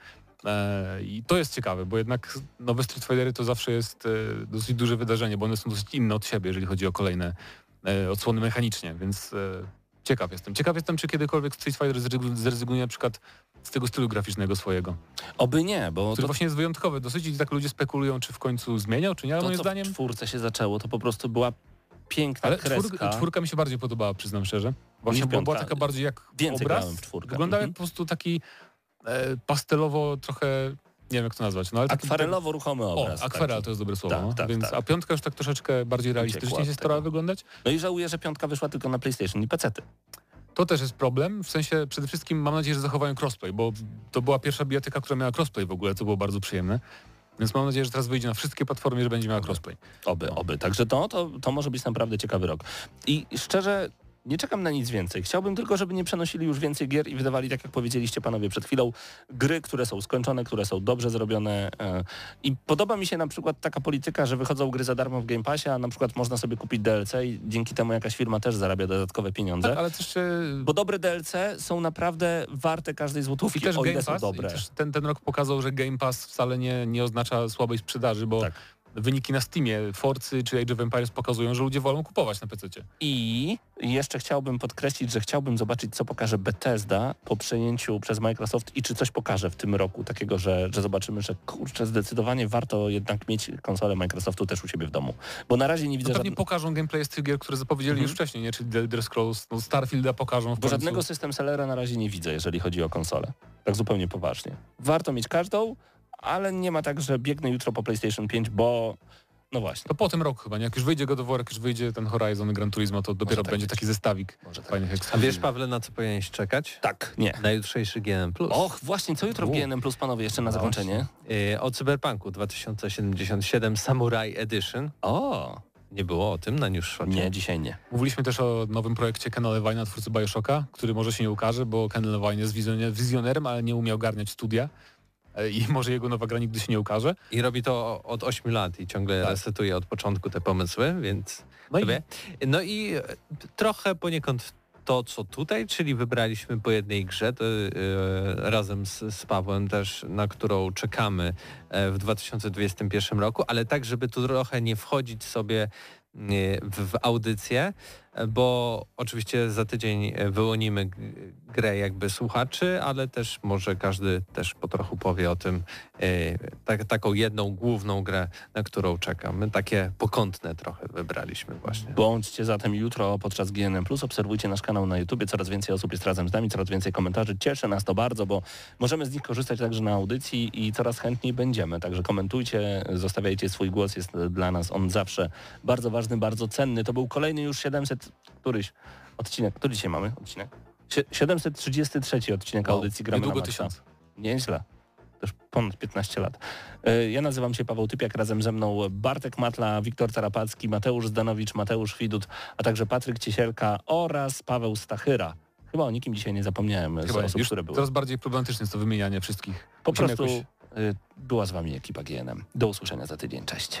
E, I to jest ciekawe, bo jednak nowe Street Fightery to zawsze jest e, dosyć duże wydarzenie, bo one są dosyć inne od siebie, jeżeli chodzi o kolejne e, odsłony mechanicznie, więc ciekaw jestem. Ciekaw jestem, czy kiedykolwiek Street Fighter zrezygn- zrezygnuje na przykład z tego stylu graficznego swojego, Oby nie, bo który to, właśnie jest wyjątkowy dosyć i tak ludzie spekulują, czy w końcu zmieniał, czy nie, ale to moim co zdaniem... w czwórce się zaczęło, to po prostu była piękna Ale kreska. czwór, czwórka mi się bardziej podobała, przyznam szczerze. Właśnie była piątka. taka bardziej jak Więcej obraz. grałem w czwórkę. Wyglądał jak Mhm. po prostu taki pastelowo trochę, nie wiem jak to nazwać, no ale taki... Akwarelowo-ruchomy obraz. O, akwarel to jest dobre słowo. Tak, no. tak, Więc, tak. A piątka już tak troszeczkę bardziej realistycznie się starała wyglądać. No i żałuję, że piątka wyszła tylko na PlayStation i PC-ty. To też jest problem, w sensie przede wszystkim mam nadzieję, że zachowają crossplay, bo to była pierwsza bijatyka, która miała crossplay w ogóle, co było bardzo przyjemne. Więc mam nadzieję, że teraz wyjdzie na wszystkie platformy, że będzie miała crossplay. Oby, oby. Także to, to, to może być naprawdę ciekawy rok. I szczerze, nie czekam na nic więcej. Chciałbym tylko, żeby nie przenosili już więcej gier i wydawali, tak jak powiedzieliście panowie przed chwilą, gry, które są skończone, które są dobrze zrobione. e, I podoba mi się na przykład taka polityka, że wychodzą gry za darmo w Game Passie, a na przykład można sobie kupić DLC i dzięki temu jakaś firma też zarabia dodatkowe pieniądze. Tak, ale też... Bo dobre DLC są naprawdę warte każdej złotówki, I też o ile Game są Pass, dobre. i też ten, ten rok pokazał, że Game Pass wcale nie, nie oznacza słabej sprzedaży, bo Tak. Wyniki na Steamie, Forcy czy Age of Empires pokazują, że ludzie wolą kupować na PC. I jeszcze chciałbym podkreślić, że chciałbym zobaczyć, co pokaże Bethesda po przejęciu przez Microsoft i czy coś pokaże w tym roku takiego, że, że zobaczymy, że kurczę, zdecydowanie warto jednak mieć konsolę Microsoftu też u siebie w domu. Bo na razie nie No widzę pewnie żadnego, pokażą gameplay z tych gier, które zapowiedzieli Mhm. już wcześniej, nie? Czyli The Elder Scrolls, no Starfielda pokażą w bo żadnego system sellera na razie nie widzę, jeżeli chodzi o konsolę. Tak zupełnie poważnie. Warto mieć każdą, ale nie ma tak, że biegnę jutro po PlayStation 5, bo no właśnie. To po tym roku chyba, nie? Jak już wyjdzie God of War, jak już wyjdzie ten Horizon Gran Turismo, to dopiero tak będzie być. taki zestawik Może tak. fajnych A ekskluzywów. wiesz, Pawle, na co powinieneś czekać? Tak, nie. Na jutrzejszy GNM+. Och, właśnie, co jutro w U. GNM Plus, panowie, jeszcze na No zakończenie? Yy, o Cyberpunku 2077 Samurai Edition. O, Nie było o tym na Newsshocie? nie, dzisiaj nie. Mówiliśmy też o nowym projekcie Kena Levine'a, twórcy Bioshocka, który może się nie ukaże, bo Ken Levine jest wizjoner- wizjonerem, ale nie umiał garniać studia. E, i może jego nowa gra nigdy się nie ukaże. I robi to od 8 lat i ciągle Tak. resetuje od początku te pomysły, więc No i. No i e, trochę poniekąd to, co tutaj, czyli wybraliśmy po jednej grze, to, e, razem z, z Pawłem też, na którą czekamy w 2021 roku, ale tak, żeby tu trochę nie wchodzić sobie w, w audycję, bo oczywiście za tydzień e, wyłonimy grę jakby słuchaczy, ale też może każdy też po trochu powie o tym e, tak, taką jedną główną grę, na którą czekamy. Takie pokątne trochę wybraliśmy właśnie. Bądźcie zatem jutro podczas GNM+, obserwujcie nasz kanał na YouTubie, coraz więcej osób jest razem z nami, coraz więcej komentarzy. Cieszy nas to bardzo, bo możemy z nich korzystać także na audycji i coraz chętniej będziemy. Także komentujcie, zostawiajcie swój głos, jest dla nas on zawsze bardzo ważny, bardzo cenny. To był kolejny już 700, któryś odcinek, który dzisiaj mamy odcinek? Sie- 733 odcinek Wow, audycji Gramy niedługo na Maxa. tysiąc. Nieźle. Też ponad 15 lat. E, Ja nazywam się Paweł Typiak, razem ze mną Bartek Matla, Wiktor Tarapacki, Mateusz Zdanowicz, Mateusz Widut, a także Patryk Ciesielka oraz Paweł Stachyra. Chyba o nikim dzisiaj nie zapomniałem z Chyba osób, już które były. coraz bardziej problematyczne jest to wymienianie wszystkich. Po Musimy prostu jakoś- y, była z wami ekipa GNM. Do usłyszenia za tydzień. Cześć.